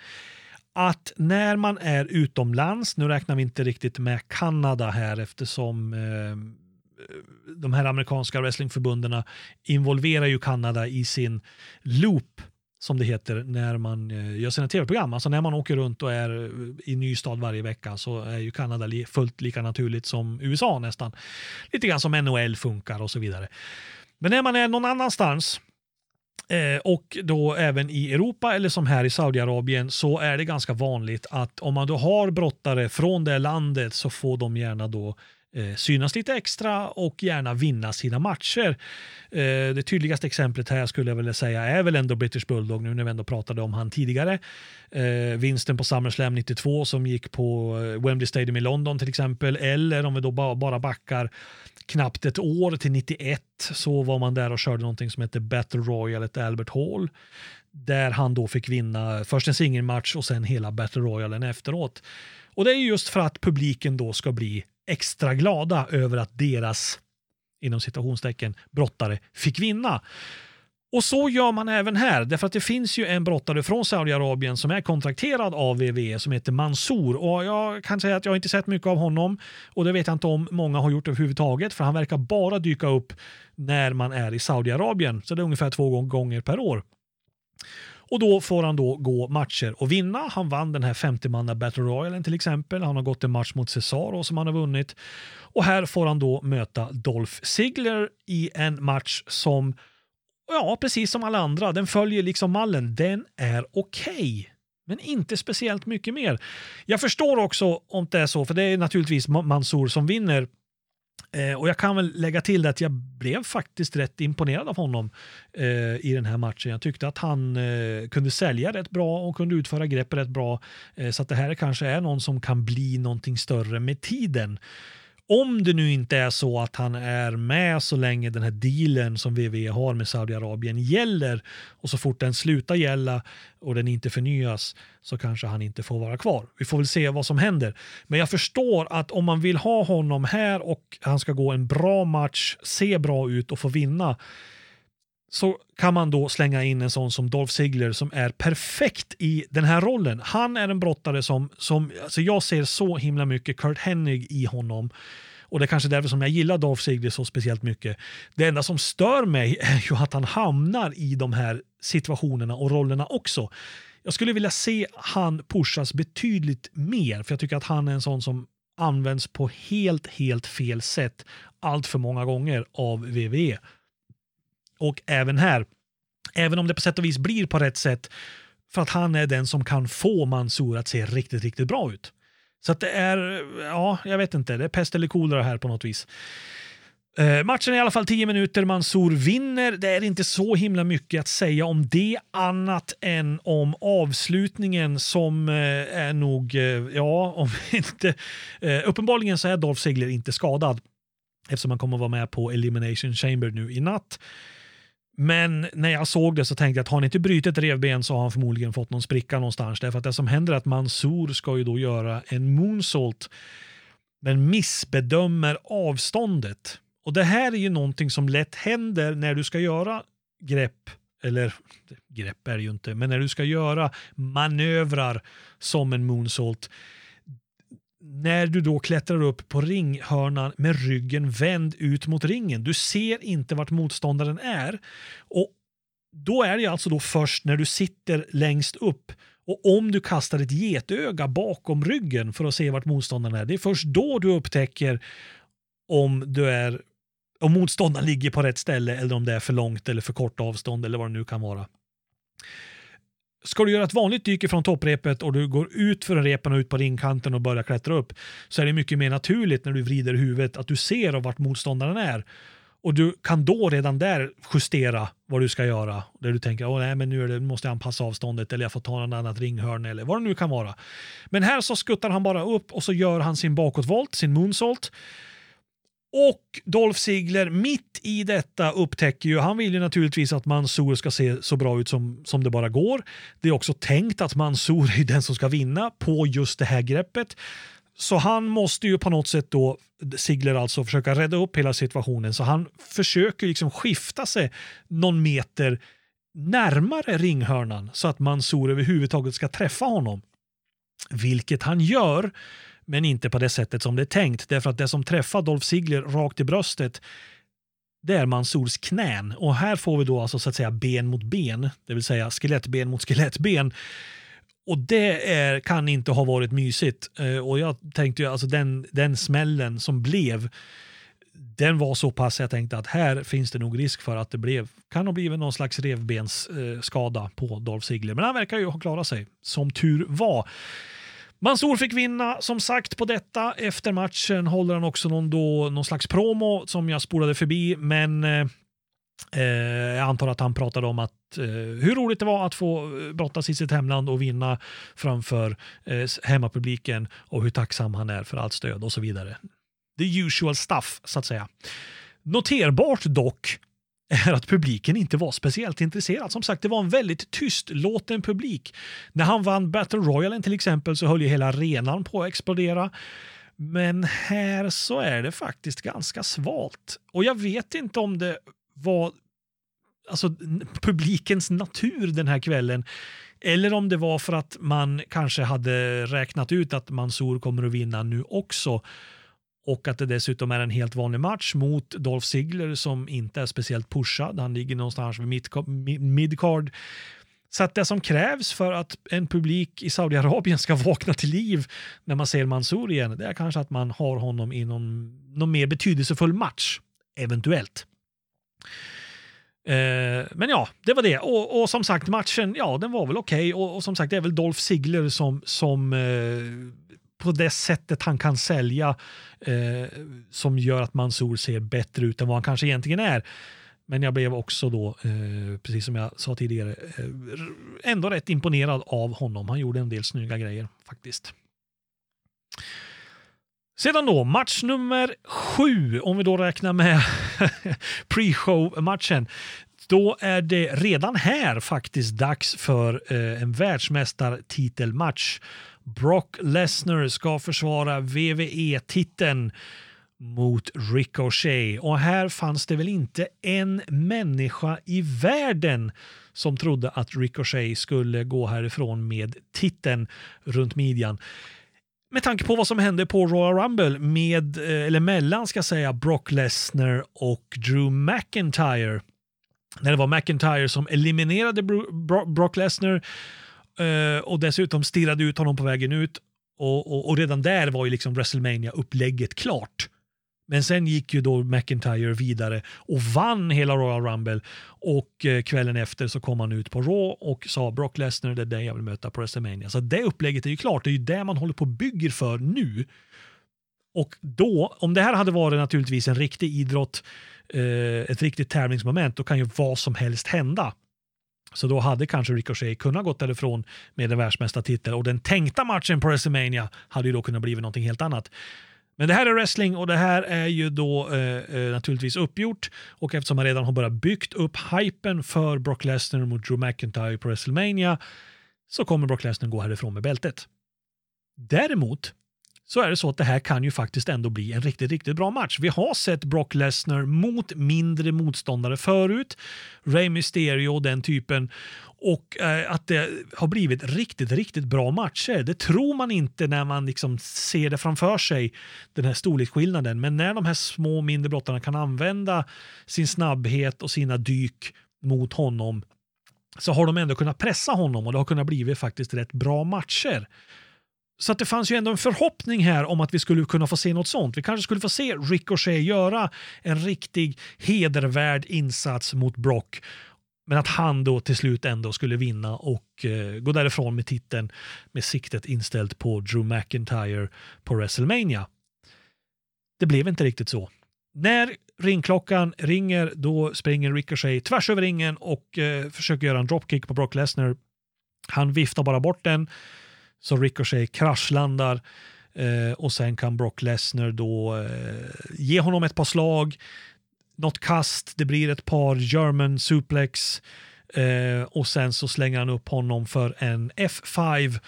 Att när man är utomlands, nu räknar vi inte riktigt med Kanada här eftersom eh, de här amerikanska wrestlingförbunden involverar ju Kanada i sin loop som det heter när man eh, gör sina tv-program. Alltså när man åker runt och är eh, i ny stad varje vecka så är ju Kanada fullt lika naturligt som USA nästan. Lite grann som NHL funkar och så vidare. Men när man är någon annanstans eh, och då även i Europa eller som här i Saudiarabien så är det ganska vanligt att om man då har brottare från det landet så får de gärna då Eh, synas lite extra och gärna vinna sina matcher. Eh, det tydligaste exemplet här skulle jag vilja säga är väl ändå British Bulldog nu när vi ändå pratade om han tidigare. Eh, vinsten på SummerSlam 92 som gick på Wembley Stadium i London till exempel eller om vi då bara backar knappt ett år till 91 så var man där och körde någonting som hette Battle Royale at Albert Hall där han då fick vinna först en singelmatch och sen hela Battle Royalen efteråt. Och det är just för att publiken då ska bli extra glada över att deras inom citationstecken brottare fick vinna. Och så gör man även här, därför att det finns ju en brottare från Saudiarabien som är kontrakterad av WWE som heter Mansour. Och jag kan säga att jag inte sett mycket av honom och det vet jag inte om många har gjort överhuvudtaget för han verkar bara dyka upp när man är i Saudiarabien. Så det är ungefär två gånger per år. Och då får han då gå matcher och vinna. Han vann den här 50-manna Battle Royalen till exempel. Han har gått en match mot Cesaro som han har vunnit. Och här får han då möta Dolph Ziggler i en match som, ja precis som alla andra, den följer liksom mallen. Den är okej. Men inte speciellt mycket mer. Jag förstår också om det är så, för det är naturligtvis Mansour som vinner Eh, och jag kan väl lägga till det att jag blev faktiskt rätt imponerad av honom eh, i den här matchen. Jag tyckte att han eh, kunde sälja rätt bra och kunde utföra grepp rätt bra. Eh, så att det här kanske är någon som kan bli någonting större med tiden. Om det nu inte är så att han är med så länge den här dealen som WWE har med Saudiarabien gäller och så fort den slutar gälla och den inte förnyas så kanske han inte får vara kvar. Vi får väl se vad som händer. Men jag förstår att om man vill ha honom här och han ska gå en bra match, se bra ut och få vinna så kan man då slänga in en sån som Dolph Ziggler som är perfekt i den här rollen. Han är en brottare som, som alltså jag ser så himla mycket Kurt Hennig i honom. Och det är kanske därför som jag gillar Dolph Ziggler så speciellt mycket. Det enda som stör mig är ju att han hamnar i de här situationerna och rollerna också. Jag skulle vilja se han pushas betydligt mer, för jag tycker att han är en sån som används på helt, helt fel sätt allt för många gånger av WWE. Och även här, även om det på sätt och vis blir på rätt sätt, för att han är den som kan få Mansour att se riktigt, riktigt bra ut. Så att det är, ja, jag vet inte, det är pest eller kolera här på något vis. Eh, matchen är i alla fall 10 minuter, Mansour vinner. Det är inte så himla mycket att säga om det annat än om avslutningen som eh, är nog, eh, ja, om inte... Eh, uppenbarligen så är Dolph Ziggler inte skadad eftersom han kommer att vara med på Elimination Chamber nu i natt. Men när jag såg det så tänkte jag att har han inte brutit revben så har han förmodligen fått någon spricka någonstans. Därför att det som händer är att Mansour ska ju då göra en moonsault men missbedömer avståndet. Och det här är ju någonting som lätt händer när du ska göra grepp, eller grepp är det ju inte, men när du ska göra manövrar som en moonsault när du då klättrar upp på ringhörnan med ryggen vänd ut mot ringen. Du ser inte vart motståndaren är. Och Då är det alltså då först när du sitter längst upp och om du kastar ett getöga bakom ryggen för att se vart motståndaren är. Det är först då du upptäcker om du är om motståndaren ligger på rätt ställe eller om det är för långt eller för kort avstånd eller vad det nu kan vara ska du göra ett vanligt dyk från topprepet och du går ut för repen och ut på ringkanten och börjar klättra upp så är det mycket mer naturligt när du vrider huvudet att du ser vart motståndaren är. Och du kan då redan där justera vad du ska göra. Där du tänker Åh, nej, men nu, det, måste jag anpassa avståndet eller jag får ta något annat ringhörn eller vad det nu kan vara. Men här så skuttar han bara upp och så gör han sin bakåtvolt, sin moonsault. Och Dolph Ziggler mitt i detta upptäcker ju, han vill ju naturligtvis att Mansour ska se så bra ut som, som det bara går. Det är också tänkt att Mansour är den som ska vinna på just det här greppet. Så han måste ju på något sätt då, Ziggler alltså, försöka rädda upp hela situationen. Så han försöker liksom skifta sig någon meter närmare ringhörnan så att Mansour överhuvudtaget ska träffa honom. Vilket han gör, men inte på det sättet som det är tänkt. Därför att det som träffar Dolph Ziggler rakt i bröstet det är Mansours knän. Och här får vi då alltså så att säga ben mot ben, det vill säga skelettben mot skelettben. Och det är, kan inte ha varit mysigt. Eh, och jag tänkte ju, alltså den, den smällen som blev, den var så pass jag tänkte att här finns det nog risk för att det blev, kan ha blivit någon slags revbensskada eh, på Dolph Ziggler. Men han verkar ju ha klarat sig, som tur var. Mansour fick vinna som sagt på detta. Efter matchen håller han också någon, då, någon slags promo som jag spolade förbi, men eh, eh jag antar att han pratade om att eh, hur roligt det var att få eh, brottas i sitt hemland och vinna framför eh, hemmapubliken och hur tacksam han är för allt stöd och så vidare. The usual stuff, så att säga. Noterbart dock är att publiken inte var speciellt intresserad. Som sagt, det var en väldigt tystlåten publik. När han vann Battle Royalen till exempel så höll ju hela arenan på att explodera. Men här så är det faktiskt ganska svalt. Och jag vet inte om det var alltså, publikens natur den här kvällen. Eller om det var för att man kanske hade räknat ut att Mansour kommer att vinna nu också. Och att det dessutom är en helt vanlig match mot Dolph Ziggler som inte är speciellt pushad. Han ligger någonstans vid midcard. Så att det som krävs för att en publik i Saudiarabien ska vakna till liv när man ser Mansour igen, det är kanske att man har honom i någon, någon mer betydelsefull match. Eventuellt. Eh, men ja, det var det. Och, och, som sagt, matchen, ja, den var väl okej. Okay. Och, och, som sagt, det är väl Dolph Ziggler som, som eh, på det sättet han kan sälja eh, som gör att Mansour ser bättre ut än vad han kanske egentligen är. Men jag blev också då, eh, precis som jag sa tidigare, eh, ändå rätt imponerad av honom. Han gjorde en del snygga grejer faktiskt. Sedan då, match nummer sju, om vi då räknar med pre-show-matchen. Då är det redan här faktiskt dags för eh, en världsmästartitelmatch. Brock Lesnar ska försvara WWE-titeln mot Ricochet. Och här fanns det väl inte en människa i världen som trodde att Ricochet skulle gå härifrån med titeln runt midjan med tanke på vad som hände på Royal Rumble med, eh, eller mellan ska jag säga, Brock Lesnar och Drew McIntyre. När det var McIntyre som eliminerade Brock Lesnar Eh, och dessutom stirrade ut honom på vägen ut. Och, och, och redan där var ju liksom WrestleMania upplägget klart. Men sen gick ju då McIntyre vidare och vann hela Royal Rumble och eh, kvällen efter så kom han ut på Raw och sa Brock Lesnar det är dig jag vill möta på WrestleMania. Så det upplägget är ju klart, det är ju det man håller på och bygger för nu. Och då, om det här hade varit naturligtvis en riktig idrott, eh, ett riktigt tävlingsmoment, då kan ju vad som helst hända. Så då hade kanske Ricochet kunnat gått därifrån med en världsmästartitel och den tänkta matchen på WrestleMania hade ju då kunnat bli någonting helt annat. Men det här är wrestling och det här är ju då eh, eh, naturligtvis uppgjort och eftersom man redan har börjat byggt upp hypen för Brock Lesnar mot Drew McIntyre på WrestleMania så kommer Brock Lesnar gå härifrån med bältet. Däremot så är det så att det här kan ju faktiskt ändå bli en riktigt, riktigt bra match. Vi har sett Brock Lesnar mot mindre motståndare förut. Rey Mysterio och den typen. Och eh, att det har blivit riktigt, riktigt bra matcher. Det tror man inte när man liksom ser det framför sig, den här storleksskillnaden. Men när de här små mindre brottarna kan använda sin snabbhet och sina dyk mot honom så har de ändå kunnat pressa honom och det har kunnat bli faktiskt rätt bra matcher. Så att det fanns ju ändå en förhoppning här om att vi skulle kunna få se något sånt. Vi kanske skulle få se Ricochet göra en riktig hedervärd insats mot Brock Men att han då till slut ändå skulle vinna och eh, gå därifrån med titeln med siktet inställt på Drew McIntyre på WrestleMania. Det blev inte riktigt så. När ringklockan ringer då springer Ricochet tvärs över ringen och eh, försöker göra en dropkick på Brock Lesnar. Han viftar bara bort den så Ricochet kraschlandar eh, och sen kan Brock Lesnar då eh, ge honom ett par slag, något kast, det blir ett par German suplex eh, och sen så slänger han upp honom för en F5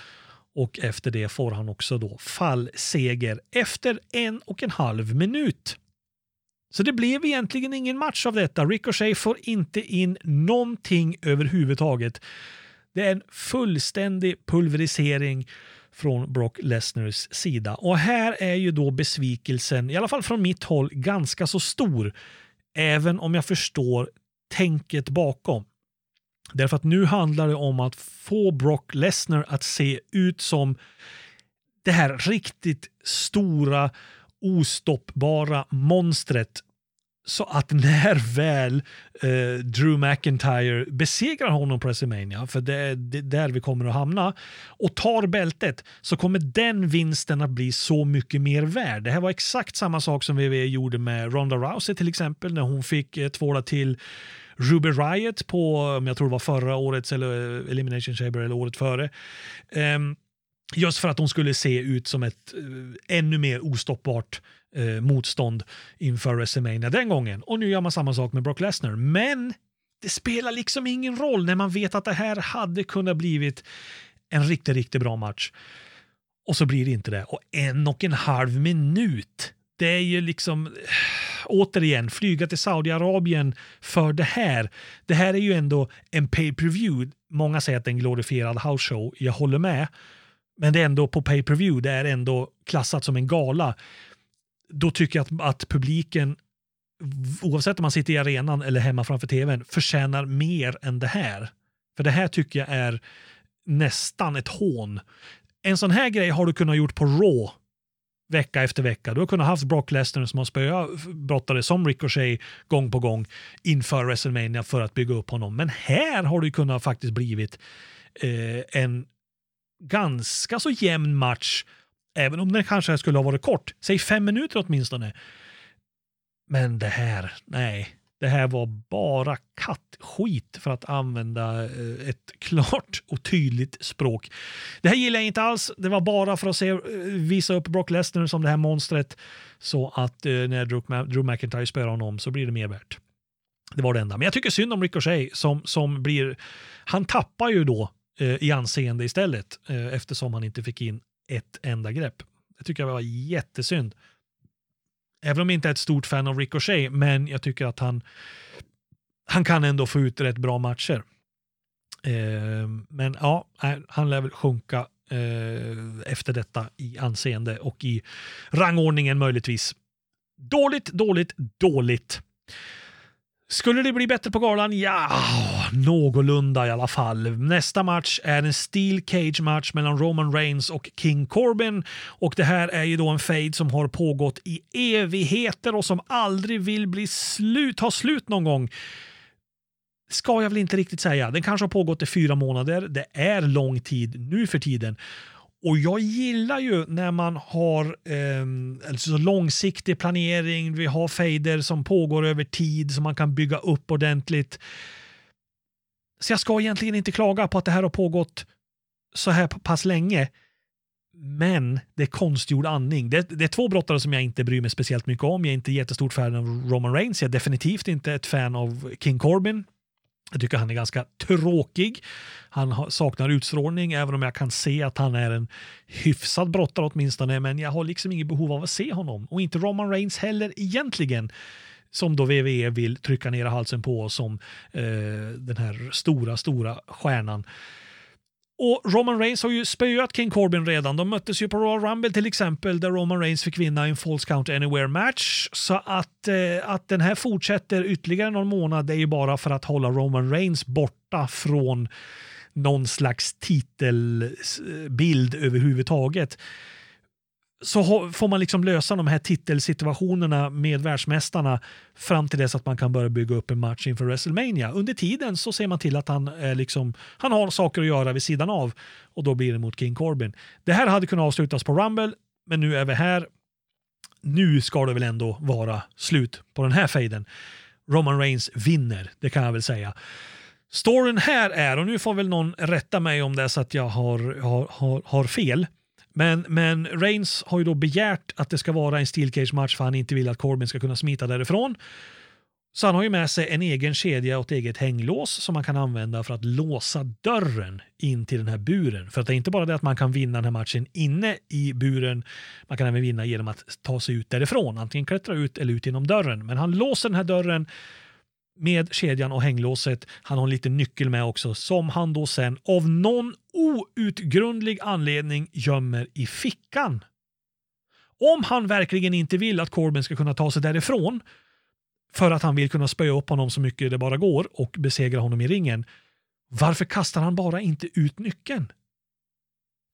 och efter det får han också då fallseger efter en och en halv minut. Så det blev egentligen ingen match av detta. Ricochet får inte in någonting överhuvudtaget. Det är en fullständig pulverisering från Brock Lesners sida. Och här är ju då besvikelsen, i alla fall från mitt håll, ganska så stor. Även om jag förstår tänket bakom. Därför att nu handlar det om att få Brock Lesnar att se ut som det här riktigt stora ostoppbara monstret så att när väl eh, Drew McIntyre besegrar honom på WrestleMania, för det är där vi kommer att hamna, och tar bältet så kommer den vinsten att bli så mycket mer värd. Det här var exakt samma sak som WWE gjorde med Ronda Rousey till exempel när hon fick eh, tvåla till Ruby Riot på, om jag tror det var förra årets eller eh, Elimination Chamber eller året före. Um, just för att hon skulle se ut som ett uh, ännu mer ostoppbart eh, motstånd inför WrestleMania den gången. Och nu gör man samma sak med Brock Lesnar. Men det spelar liksom ingen roll när man vet att det här hade kunnat blivit en riktigt, riktigt bra match. Och så blir det inte det. Och en och en halv minut. Det är ju liksom eh, återigen, flyga till Saudiarabien för det här. Det här är ju ändå en pay-per-view. Många säger att det är en glorifierad house show. Jag håller med. Men det är ändå på pay-per-view. Det är ändå klassat som en gala. Då tycker jag att, att publiken, oavsett om man sitter i arenan eller hemma framför tvn, förtjänar mer än det här. För det här tycker jag är nästan ett hån. En sån här grej har du kunnat gjort på Raw vecka efter vecka. Du har kunnat haft Brock Lesnar som har spöat brottare som Ricochet gång på gång inför WrestleMania för att bygga upp honom. Men här har det kunnat faktiskt blivit eh, en ganska så jämn match, även om den kanske skulle ha varit kort. Säg fem minuter åtminstone. Men det här, nej. Det här var bara kattskit för att använda eh, ett klart och tydligt språk. Det här gillar jag inte alls. Det var bara för att se, eh, visa upp Brock Lesnar som det här monstret så att eh, när Drew McIntyre spöar honom så blir det mer värt. Det var det enda. Men jag tycker synd om Ricochet som, som blir... Han tappar ju då eh, i anseende istället eh, eftersom han inte fick in ett enda grepp. Det tycker jag var jättesynd. Även om jag inte är ett stort fan av Ricochet, men jag tycker att han, han kan ändå få ut rätt bra matcher. Eh, men ja, han lär väl sjunka eh, efter detta i anseende och i rangordningen möjligtvis. Dåligt, dåligt, dåligt. Skulle det bli bättre på galan? Ja, någorlunda i alla fall. Nästa match är en Steel Cage-match mellan Roman Reigns och King Corbin. Och det här är ju då en fade som har pågått i evigheter och som aldrig vill bli slut, ta slut någon gång. Ska jag väl inte riktigt säga. Den kanske har pågått i fyra månader. Det är lång tid nu för tiden. Och jag gillar ju när man har eh, alltså långsiktig planering, vi har fejder som pågår över tid som man kan bygga upp ordentligt. Så jag ska egentligen inte klaga på att det här har pågått så här pass länge. Men det är konstgjord andning. Det, det, är två brottare som jag inte bryr mig speciellt mycket om. Jag är inte jättestort fan av Roman Reigns. Jag är definitivt inte ett fan av King Corbin. Jag tycker han är ganska tråkig. Han saknar utstrålning, även om jag kan se att han är en hyfsad brottare åtminstone. Men jag har liksom inget behov av att se honom. Och inte Roman Reigns heller egentligen. Som då WWE vill trycka ner halsen på som eh, den här stora, stora stjärnan. Och Roman Reigns har ju spöat King Corbin redan. De möttes ju på Royal Rumble till exempel där Roman Reigns fick vinna en False Count Anywhere match. Så att, eh, att den här fortsätter ytterligare någon månad är ju bara för att hålla Roman Reigns borta från någon slags titelbild överhuvudtaget så får man liksom lösa de här titelsituationerna med världsmästarna fram till dess att man kan börja bygga upp en match inför WrestleMania. Under tiden så ser man till att han, är liksom, han har saker att göra vid sidan av och då blir det mot King Corbin. Det här hade kunnat avslutas på Rumble, men nu är vi här. Nu ska det väl ändå vara slut på den här fejden. Roman Reigns vinner, det kan jag väl säga. Storyn här är, och nu får väl någon rätta mig om det är så att jag har, har, har, har fel, men, men Reigns har ju då begärt att det ska vara en steel cage match för han inte vill att Corbin ska kunna smita därifrån. Så han har ju med sig en egen kedja och ett eget hänglås som man kan använda för att låsa dörren in till den här buren. För att det är inte bara det att man kan vinna den här matchen inne i buren, man kan även vinna genom att ta sig ut därifrån, antingen klättra ut eller ut genom dörren. Men han låser den här dörren med kedjan och hänglåset. Han har en liten nyckel med också som han då sen av någon outgrundlig anledning gömmer i fickan. Om han verkligen inte vill att Corbin ska kunna ta sig därifrån för att han vill kunna spöa upp honom så mycket det bara går och besegra honom i ringen. Varför kastar han bara inte ut nyckeln?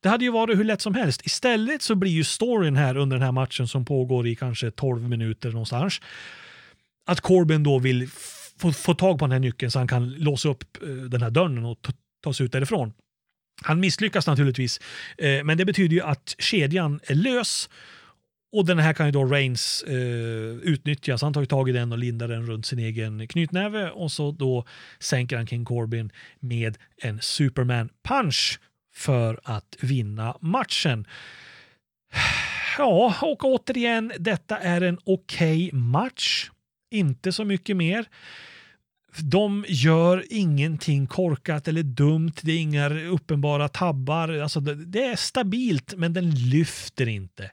Det hade ju varit hur lätt som helst. Istället så blir ju storyn här under den här matchen som pågår i kanske 12 minuter någonstans. Att Corbin då vill få, få tag på den här nyckeln så han kan låsa upp eh, den här dörren och ta, sig ut därifrån. Han misslyckas naturligtvis, eh, men det betyder ju att kedjan är lös och den här kan ju då Reigns eh, utnyttja, så han tar ju tag i den och lindar den runt sin egen knytnäve och så då sänker han King Corbin med en Superman punch för att vinna matchen. Ja, och återigen, detta är en okej okay match. Inte så mycket mer. De gör ingenting korkat eller dumt. Det är inga uppenbara tabbar. Alltså det, det är stabilt, men den lyfter inte.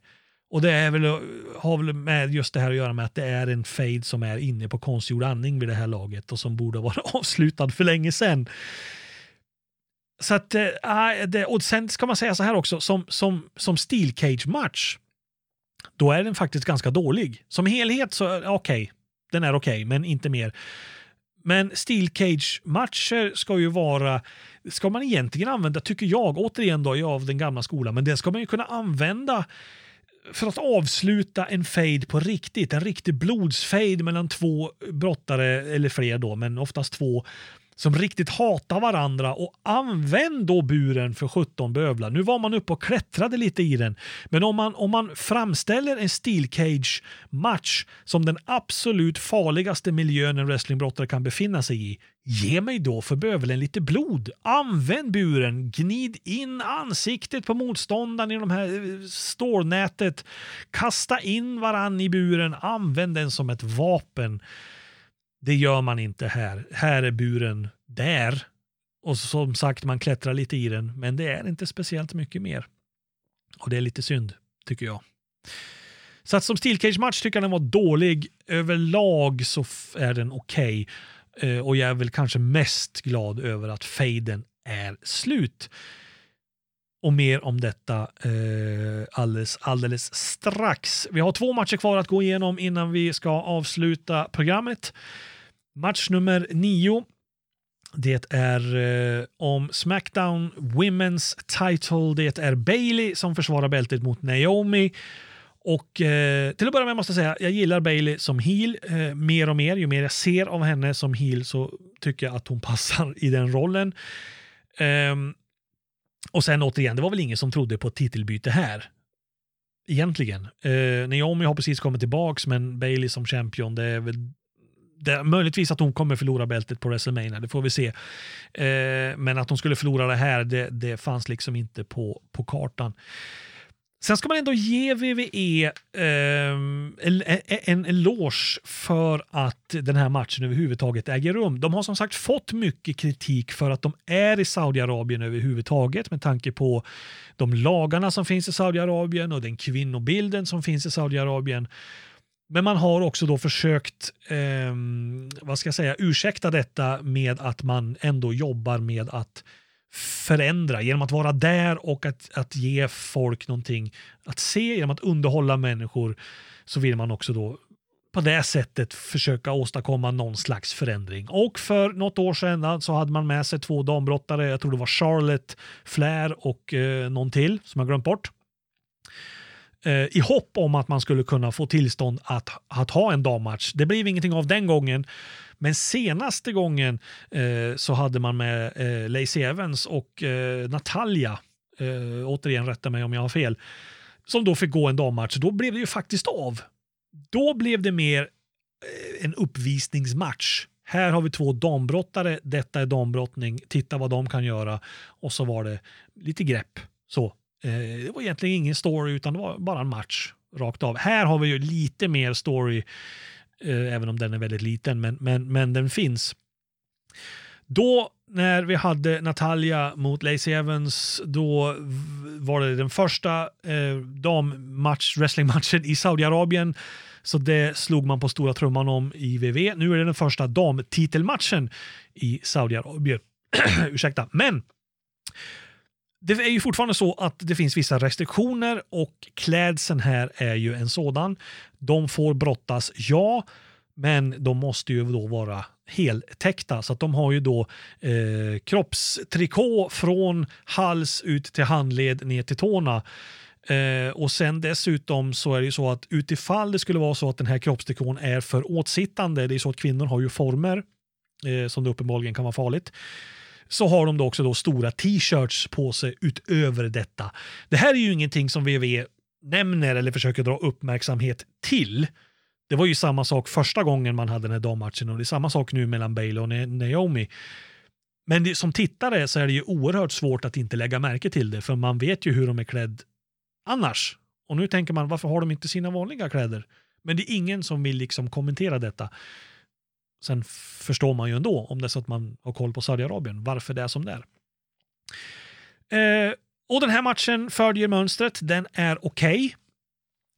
Och det är väl, har väl med just det här att göra med att det är en fade som är inne på konstgjord andning vid det här laget och som borde vara avslutad för länge sedan. Så att, äh, det, och sen ska man säga så här också, som, som, som steel cage match, då är den faktiskt ganska dålig. Som helhet så, eh, okej, okay, den är okej, okay, men inte mer. Men steel cage matcher ska ju vara, ska man egentligen använda, tycker jag, återigen då, jag av den gamla skolan, men det ska man ju kunna använda för att avsluta en fade på riktigt, en riktig blodsfade mellan två brottare, eller fler då, men oftast två, som riktigt hatar varandra och använd då buren för 17 bövlar. Nu var man uppe och klättrade lite i den, men om man, om man framställer en steel cage match som den absolut farligaste miljön en wrestlingbrottare kan befinna sig i, ge mig då för bövelen lite blod. Använd buren, gnid in ansiktet på motståndaren i de här eh, stålnätet, kasta in varann i buren, använd den som ett vapen. Det gör man inte här. Här är buren där. Och som sagt, man klättrar lite i den, men det är inte speciellt mycket mer. Och det är lite synd, tycker jag. Så att som Steel Cage match tycker jag den var dålig. Överlag så är den okej. Okay. Och jag är väl kanske mest glad över att faden är slut. Och mer om detta eh, alldeles, alldeles strax. Vi har två matcher kvar att gå igenom innan vi ska avsluta programmet. Match nummer nio. Det är eh, om Smackdown Women's Title. Det är Bailey som försvarar bältet mot Naomi. Och eh, till att börja med måste jag säga, jag gillar Bailey som heel eh, mer och mer. Ju mer jag ser av henne som heel så tycker jag att hon passar i den rollen. Um, och sen återigen, det var väl ingen som trodde på ett titelbyte här. Egentligen. Eh, Naomi har precis kommit tillbaks men Bailey som champion, det är väl det är möjligtvis att hon kommer förlora bältet på WrestleMania, det får vi se. Eh, men att hon skulle förlora det här, det, det fanns liksom inte på, på kartan. Sen ska man ändå ge WWE eh, en, en eloge för att den här matchen överhuvudtaget äger rum. De har som sagt fått mycket kritik för att de är i Saudiarabien överhuvudtaget med tanke på de lagarna som finns i Saudiarabien och den kvinnobilden som finns i Saudiarabien. Men man har också då försökt, eh, vad ska jag säga, ursäkta detta med att man ändå jobbar med att förändra genom att vara där och att, att ge folk någonting att se, genom att underhålla människor så vill man också då på det sättet försöka åstadkomma någon slags förändring. Och för något år sedan så hade man med sig två dambrottare, jag tror det var Charlotte Flair och eh, någon till som jag glömt bort. eh, i hopp om att man skulle kunna få tillstånd att, att ha en dammatch. Det blev ingenting av den gången. Men senaste gången eh, så hade man med eh, Lacey Evans och eh, Natalia, eh, återigen rätta mig om jag har fel, som då fick gå en dammatch. Då blev det ju faktiskt av. Då blev det mer eh, en uppvisningsmatch. Här har vi två dambrottare, detta är dambrottning, titta vad de kan göra. Och så var det lite grepp. Så. Eh, det var egentligen ingen story utan det var bara en match rakt av. Här har vi ju lite mer story, Eh, även om den är väldigt liten, men, men, men den finns. Då när vi hade Natalia mot Lacey Evans, då var det den första eh, dammatch, wrestlingmatchen i Saudiarabien. Så det slog man på stora trumman om i VV. Nu är det den första damtitelmatchen i Saudiarabien. Ursäkta. Men det är ju fortfarande så att det finns vissa restriktioner och klädseln här är ju en sådan. De får brottas, ja, men de måste ju då vara heltäckta. Så att de har ju då eh, kroppstrikå från hals ut till handled ner till tårna. Eh, och sen dessutom så är det ju så att utifall det skulle vara så att den här kroppstrikån är för åtsittande, det är så att kvinnor har ju former eh, som det uppenbarligen kan vara farligt så har de då också då stora t-shirts på sig utöver detta. Det här är ju ingenting som VV nämner eller försöker dra uppmärksamhet till. Det var ju samma sak första gången man hade den här dammatchen och det är samma sak nu mellan Bailey och Naomi. Men det, som tittare så är det ju oerhört svårt att inte lägga märke till det för man vet ju hur de är klädd annars. Och nu tänker man varför har de inte sina vanliga kläder? Men det är ingen som vill liksom kommentera detta. Sen förstår man ju ändå, om det är så att man har koll på Saudiarabien, varför det är som det är. Eh, och den här matchen följer mönstret, den är okej.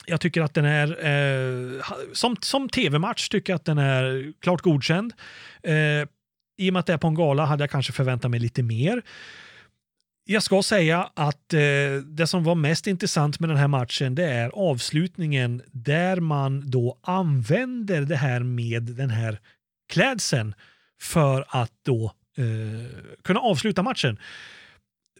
Jag tycker att den är, eh, som, som tv-match tycker jag att den är klart godkänd. Eh, I och med att det är på en gala hade jag kanske förväntat mig lite mer. Jag ska säga att eh, det som var mest intressant med den här matchen det är avslutningen där man då använder det här med den här klädseln för att då eh, kunna avsluta matchen.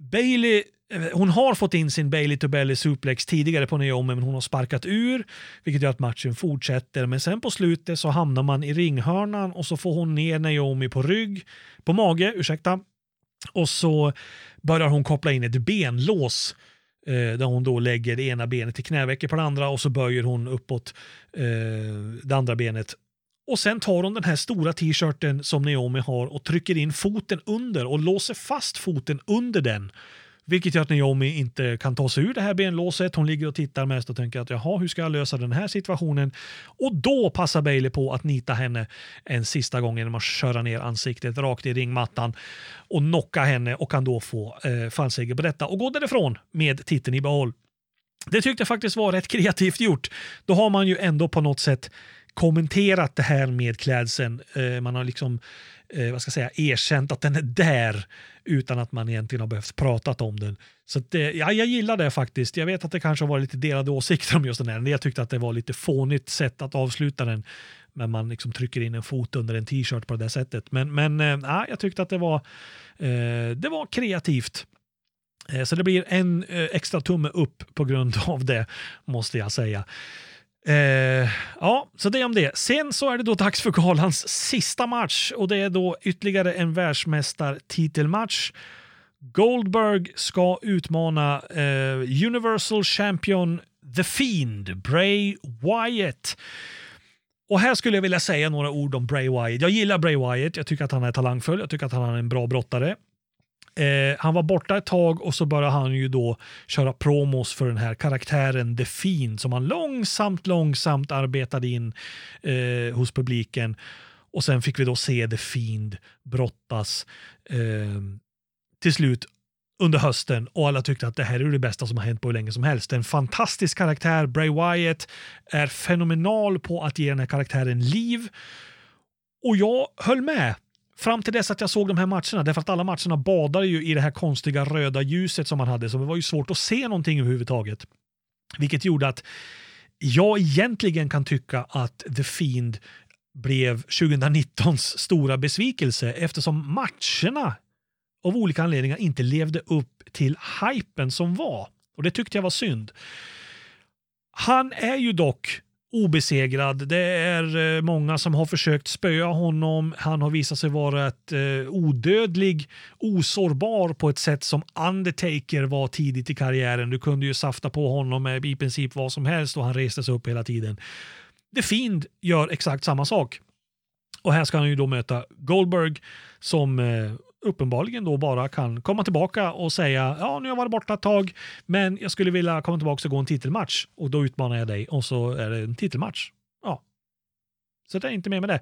Bailey eh, hon har fått in sin Bailey to belly suplex tidigare på Naomi men hon har sparkat ur vilket gör att matchen fortsätter. Men sen på slutet så hamnar man i ringhörnan och så får hon ner Naomi på rygg, på mage, ursäkta. Och så börjar hon koppla in ett benlås eh, där hon då lägger det ena benet i knävecket på det andra och så böjer hon uppåt eh, det andra benet. Och sen tar hon den här stora t-shirten som Naomi har och trycker in foten under och låser fast foten under den. Vilket gör att Naomi inte kan ta sig ur det här benlåset. Hon ligger och tittar mest och tänker att jaha, hur ska jag lösa den här situationen? Och då passar Bailey på att nita henne en sista gång genom att köra ner ansiktet rakt i ringmattan och knocka henne och kan då få eh, fallseger på detta och gå därifrån med titeln i behåll. Det tyckte jag faktiskt var rätt kreativt gjort. Då har man ju ändå på något sätt kommenterat det här med klädseln. Eh, man har liksom eh, vad ska jag säga, erkänt att den är där utan att man egentligen har behövt pratat om den. Så att, eh, ja, jag gillar det faktiskt. Jag vet att det kanske har varit lite delade åsikter om just den här. Jag tyckte att det var lite fånigt sätt att avsluta den. Men man liksom trycker in en fot under en t-shirt på det där sättet. Men, men eh, ja, jag tyckte att det var, eh, det var kreativt. Eh, Så det blir en eh, extra tumme upp på grund av det, måste jag säga. Eh, ja, så det om det. Sen så är det då dags för galans sista match och det är då ytterligare en världsmästartitelmatch. Goldberg ska utmana eh, Universal Champion The Fiend, Bray Wyatt. Och här skulle jag vilja säga några ord om Bray Wyatt. Jag gillar Bray Wyatt, jag tycker att han är talangfull, jag tycker att han är en bra brottare. Eh, han var borta ett tag och så började han ju då köra promos för den här karaktären The Fiend som han långsamt, långsamt arbetade in eh, hos publiken. Och sen fick vi då se The Fiend brottas eh, till slut under hösten och alla tyckte att det här är det bästa som har hänt på hur länge som helst. En fantastisk karaktär. Bray Wyatt är fenomenal på att ge den här karaktären liv. Och jag höll med fram till dess att jag såg de här matcherna, därför att alla matcherna badade ju i det här konstiga röda ljuset som man hade, så det var ju svårt att se någonting överhuvudtaget. Vilket gjorde att jag egentligen kan tycka att The Fiend blev 2019s stora besvikelse eftersom matcherna av olika anledningar inte levde upp till hypen som var. Och det tyckte jag var synd. Han är ju dock obesegrad. Det är eh, många som har försökt spöa honom. Han har visat sig vara ett eh, odödlig, osårbar på ett sätt som Undertaker var tidigt i karriären. Du kunde ju safta på honom med i princip vad som helst och han reste sig upp hela tiden. The Fiend gör exakt samma sak. Och här ska han ju då möta Goldberg som eh, uppenbarligen då bara kan komma tillbaka och säga ja, nu har jag varit borta ett tag, men jag skulle vilja komma tillbaka och gå en titelmatch och då utmanar jag dig och så är det en titelmatch. Ja. Så det är inte mer med det.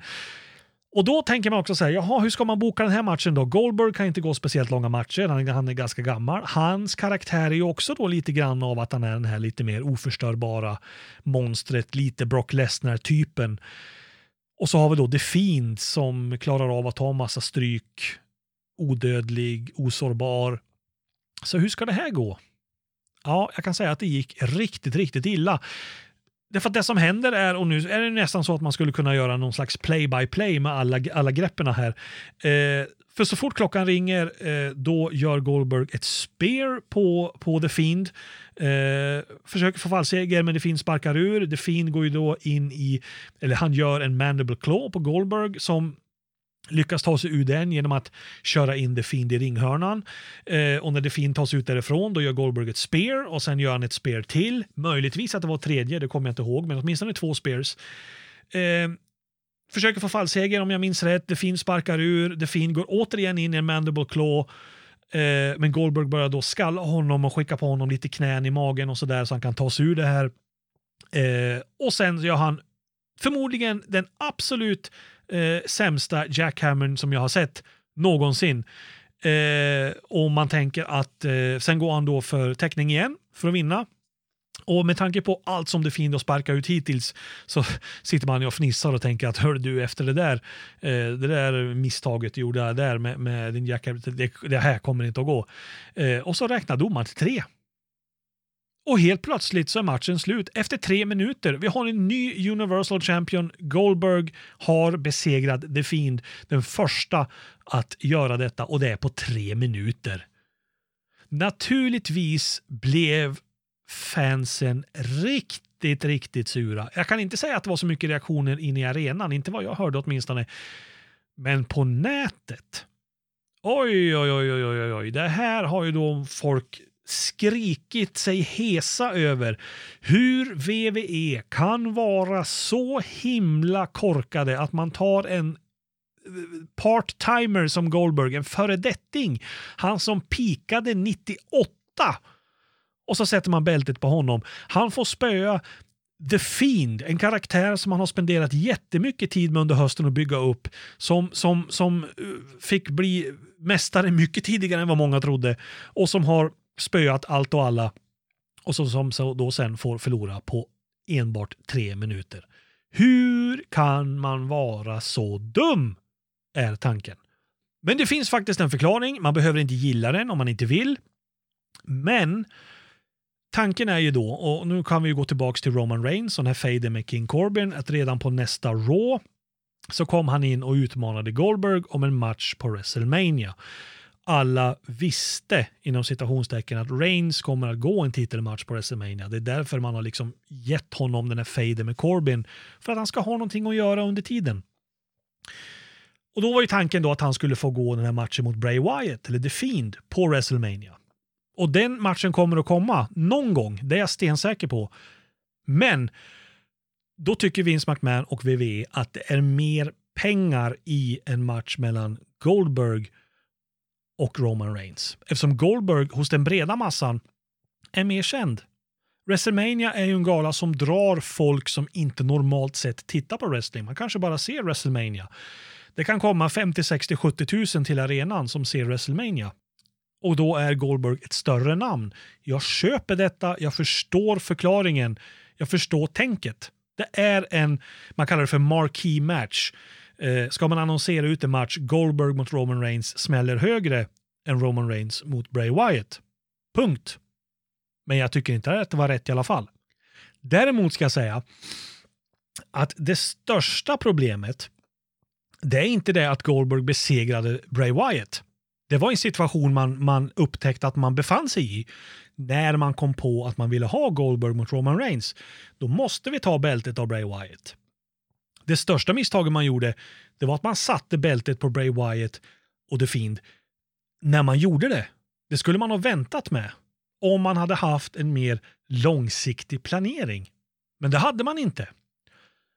Och då tänker man också säga, jaha, hur ska man boka den här matchen då? Goldberg kan inte gå speciellt långa matcher, han, han är ganska gammal. Hans karaktär är ju också då lite grann av att han är den här lite mer oförstörbara monstret, lite Brock Lesnar-typen. Och så har vi då The Fiend som klarar av att ta massa stryk, odödlig, osårbar. Så hur ska det här gå? Ja, jag kan säga att det gick riktigt, riktigt illa. Därför att det som händer är, och nu är det nästan så att man skulle kunna göra någon slags play-by-play med alla, alla greppen här. Eh, för så fort klockan ringer, eh, då gör Goldberg ett spear på, på The Fiend. Eh, försöker få fallseger, men The Fiend sparkar ur. The Fiend går ju då in i, eller han gör en mandible claw på Goldberg som lyckas ta sig ur den genom att köra in The Fiend i ringhörnan. Eh, och när The Fiend tar sig ut därifrån då gör Goldberg ett spear och sen gör han ett spear till. Möjligtvis att det var tredje, det kommer jag inte ihåg, men åtminstone två spears. Eh, försöker få fallseger om jag minns rätt. The Fiend sparkar ur. The Fiend går återigen in i en mandible claw. Eh, men Goldberg börjar då skalla honom och skicka på honom lite knän i magen och sådär så han kan ta sig ur det här. Eh, och sen gör han förmodligen den absolut eh, sämsta jackhammern som jag har sett någonsin. Eh, och man tänker att eh, sen går han då för täckning igen för att vinna. Och med tanke på allt som det fint att sparka ut hittills så sitter man ju och fnissar och tänker att hör du efter det där, eh, det där misstaget du gjorde där med, med din jackhammer, det, det, här kommer inte att gå. Eh, och så räknar domaren till tre. Och helt plötsligt så är matchen slut efter tre minuter. Vi har en ny Universal Champion. Goldberg har besegrat The Fiend. Den första att göra detta och det är på tre minuter. Naturligtvis blev fansen riktigt, riktigt sura. Jag kan inte säga att det var så mycket reaktioner in i arenan, inte vad jag hörde åtminstone. Men på nätet. Oj, oj, oj, oj, oj, oj. Det här har ju då folk skrikit sig hesa över hur VVE kan vara så himla korkade att man tar en eh, part-timer som Goldberg, en föredetting, han som pikade 98 och så sätter man bältet på honom. Han får spöa The Fiend, en karaktär som han har spenderat jättemycket tid med under hösten att bygga upp, som, som, som eh, fick bli mästare mycket tidigare än vad många trodde och som har spöat allt och alla och som, som så då sen får förlora på enbart tre minuter. Hur kan man vara så dum? Är tanken. Men det finns faktiskt en förklaring. Man behöver inte gilla den om man inte vill. Men tanken är ju då, och nu kan vi gå tillbaka till Roman Reigns och den här fejden med King Corbin, att redan på nästa Raw så kom han in och utmanade Goldberg om en match på WrestleMania alla visste inom citationstecken att Reigns kommer att gå en titelmatch på WrestleMania. Det är därför man har liksom gett honom den här fejden med Corbin för att han ska ha någonting att göra under tiden. Och då var ju tanken då att han skulle få gå den här matchen mot Bray Wyatt, eller The Fiend, på WrestleMania. Och den matchen kommer att komma någon gång, det är jag stensäker på. Men då tycker Vince McMahon och WWE att det är mer pengar i en match mellan Goldberg och Roman Reigns. Eftersom Goldberg hos den breda massan är mer känd. WrestleMania är ju en gala som drar folk som inte normalt sett tittar på wrestling. Man kanske bara ser WrestleMania. Det kan komma 50, 60, 70 tusen till arenan som ser WrestleMania. Och då är Goldberg ett större namn. Jag köper detta, jag förstår förklaringen, jag förstår tänket. Det är en, man kallar det för marquee match. Eh, ska man annonsera ut en match, Goldberg mot Roman Reigns smäller högre än Roman Reigns mot Bray Wyatt. Punkt. Men jag tycker inte att det var rätt i alla fall. Däremot ska jag säga att det största problemet det är inte det att Goldberg besegrade Bray Wyatt. Det var en situation man, man upptäckte att man befann sig i när man kom på att man ville ha Goldberg mot Roman Reigns. Då måste vi ta bältet av Bray Wyatt. Det största misstaget man gjorde det var att man satte bältet på Bray Wyatt och The Fiend när man gjorde det. Det skulle man ha väntat med om man hade haft en mer långsiktig planering. Men det hade man inte.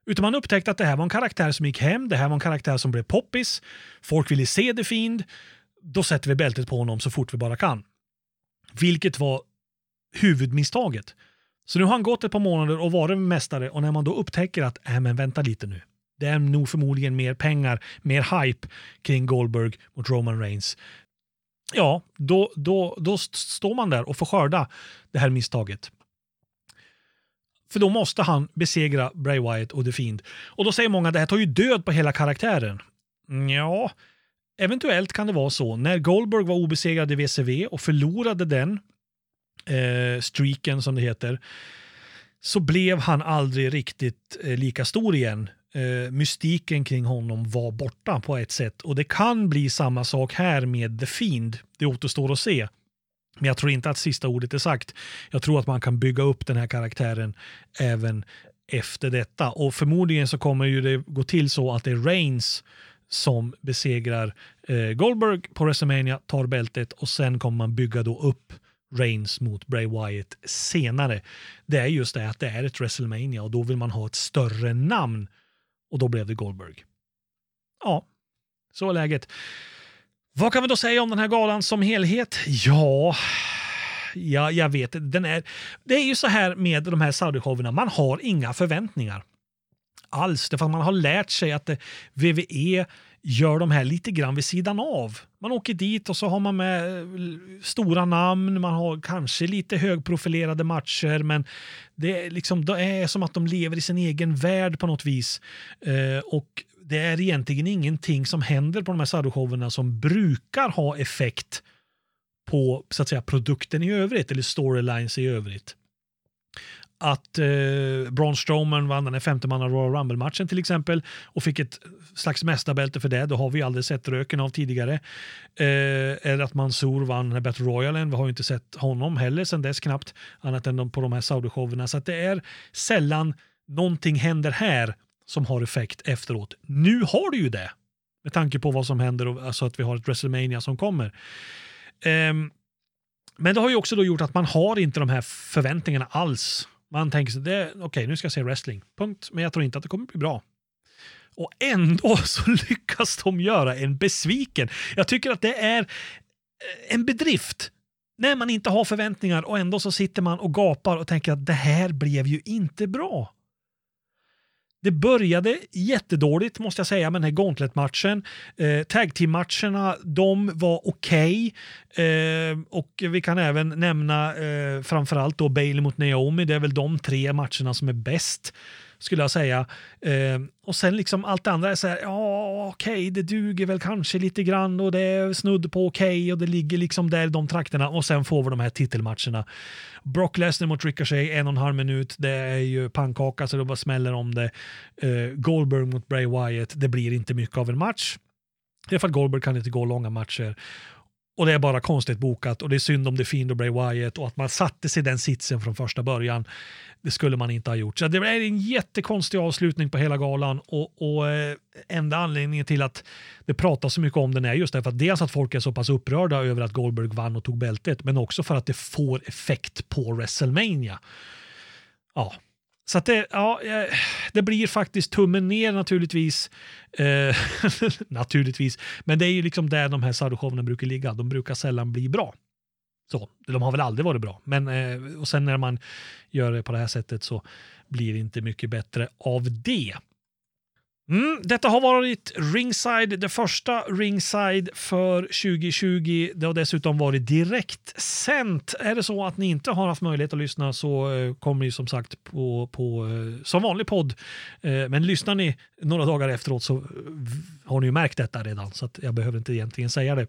Utan man upptäckte att det här var en karaktär som gick hem, det här var en karaktär som blev poppis, folk ville se The Fiend, då sätter vi bältet på honom så fort vi bara kan. Vilket var huvudmisstaget. Så nu har han gått ett par månader och varit mästare och när man då upptäcker att, äh, men vänta lite nu. Det är nog förmodligen mer pengar, mer hype kring Goldberg mot Roman Reigns. Ja, då, då, då står man där och får skörda det här misstaget. För då måste han besegra Bray Wyatt och The Fiend. Och då säger många att det här tar ju död på hela karaktären. Ja, eventuellt kan det vara så. När Goldberg var obesegrad i WCW och förlorade den eh, streaken som det heter, så blev han aldrig riktigt eh, lika stor igen. Eh, mystiken kring honom var borta på ett sätt och det kan bli samma sak här med The Fiend. Det återstår att se. Men jag tror inte att sista ordet är sagt. Jag tror att man kan bygga upp den här karaktären även efter detta. Och förmodligen så kommer ju det gå till så att det är Reigns som besegrar eh, Goldberg på WrestleMania, tar bältet och sen kommer man bygga då upp Reigns mot Bray Wyatt senare. Det är just det att det är ett WrestleMania och då vill man ha ett större namn och då blev det Goldberg. Ja, så är läget. Vad kan vi då säga om den här galan som helhet? Ja, ja jag vet den är, Det är ju så här med de här Saudi-showerna, man har inga förväntningar alls. Därför att man har lärt sig att WWE gör de här lite grann vid sidan av. Man åker dit och så har man med eh, stora namn, man har kanske lite högprofilerade matcher men det är, liksom, det är som att de lever i sin egen värld på något vis. Eh, och det är egentligen ingenting som händer på de här sadoshowerna som brukar ha effekt på så att säga, produkten i övrigt eller storylines i övrigt att eh, Braun Strowman vann den här femtemanna Royal Rumble-matchen till exempel och fick ett slags mästarbälte för det. Det har vi aldrig sett röken av tidigare. Eh, eller att Mansour vann den här Battle Royalen. Vi har ju inte sett honom heller sedan dess knappt, annat än på de här Saudi-showerna. Så att det är sällan någonting händer här som har effekt efteråt. Nu har det ju det, med tanke på vad som händer och alltså att vi har ett WrestleMania som kommer. Eh, men det har ju också då gjort att man har inte de här förväntningarna alls man tänker sig, okej okay, nu ska jag se wrestling, punkt. Men jag tror inte att det kommer bli bra. Och ändå så lyckas de göra en besviken. Jag tycker att det är eh, en bedrift när man inte har förväntningar och ändå så sitter man och gapar och tänker att det här blev ju inte bra. Det började jättedåligt måste jag säga med den här Gauntlet-matchen. Eh, Tag team-matcherna, de var okej. Okay. Eh, och vi kan även nämna eh, framförallt då Bailey mot Naomi. Det är väl de tre matcherna som är bäst skulle jag säga. Eh, och sen liksom allt det andra är så här, ja okej, okay, det duger väl kanske lite grann och det är snudd på okej okay, och det ligger liksom där i de trakterna och sen får vi de här titelmatcherna. Brock Lesnar mot Ricochet, en och en halv minut, det är ju pannkaka så det bara smäller om det. Eh, Goldberg mot Bray Wyatt, det blir inte mycket av en match. Det är för att Goldberg kan inte gå långa matcher. Och det är bara konstigt bokat och det är synd om det Fiend och Bray Wyatt och att man satte sig den sitsen från första början. Det skulle man inte ha gjort. Så det är en jättekonstig avslutning på hela galan och, och eh, enda anledningen till att det pratas så mycket om den är just därför att dels att folk är så pass upprörda över att Goldberg vann och tog bältet men också för att det får effekt på WrestleMania. Ja, så att det, ja, eh, det blir faktiskt tummen ner naturligtvis. Eh, naturligtvis. Men det är ju liksom där de här saudoshowerna brukar ligga. De brukar sällan bli bra. Så, de har väl aldrig varit bra. Men, eh, och sen när man gör det på det här sättet så blir det inte mycket bättre av det. Mm, detta har varit Ringside, det första Ringside för 2020. Det har dessutom varit direkt sänt. Är det så att ni inte har haft möjlighet att lyssna så eh, kommer ni som sagt på, på eh, som vanlig podd. Eh, men lyssnar ni några dagar efteråt så har ni ju märkt detta redan så att jag behöver inte egentligen säga det.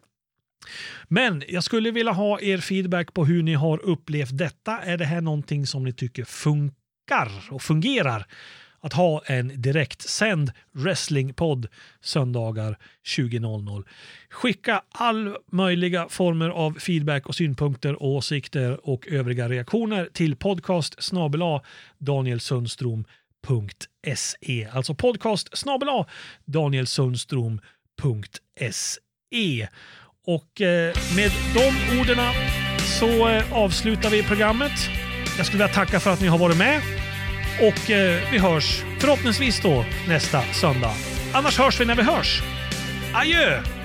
Men jag skulle vilja ha er feedback på hur ni har upplevt detta. Är det här någonting som ni tycker funkar och fungerar? Att ha en direktsänd wrestlingpodd söndagar 20.00. Skicka all möjliga former av feedback och synpunkter, åsikter och övriga reaktioner till podcast snabel-a danielsundstrom.se. Alltså podcast snabel-a danielsundstrom.se. Och eh, med de orden så eh, avslutar vi programmet. Jag skulle vilja tacka för att ni har varit med. Och eh, vi hörs förhoppningsvis då nästa söndag. Annars hörs vi när vi hörs. Adjö!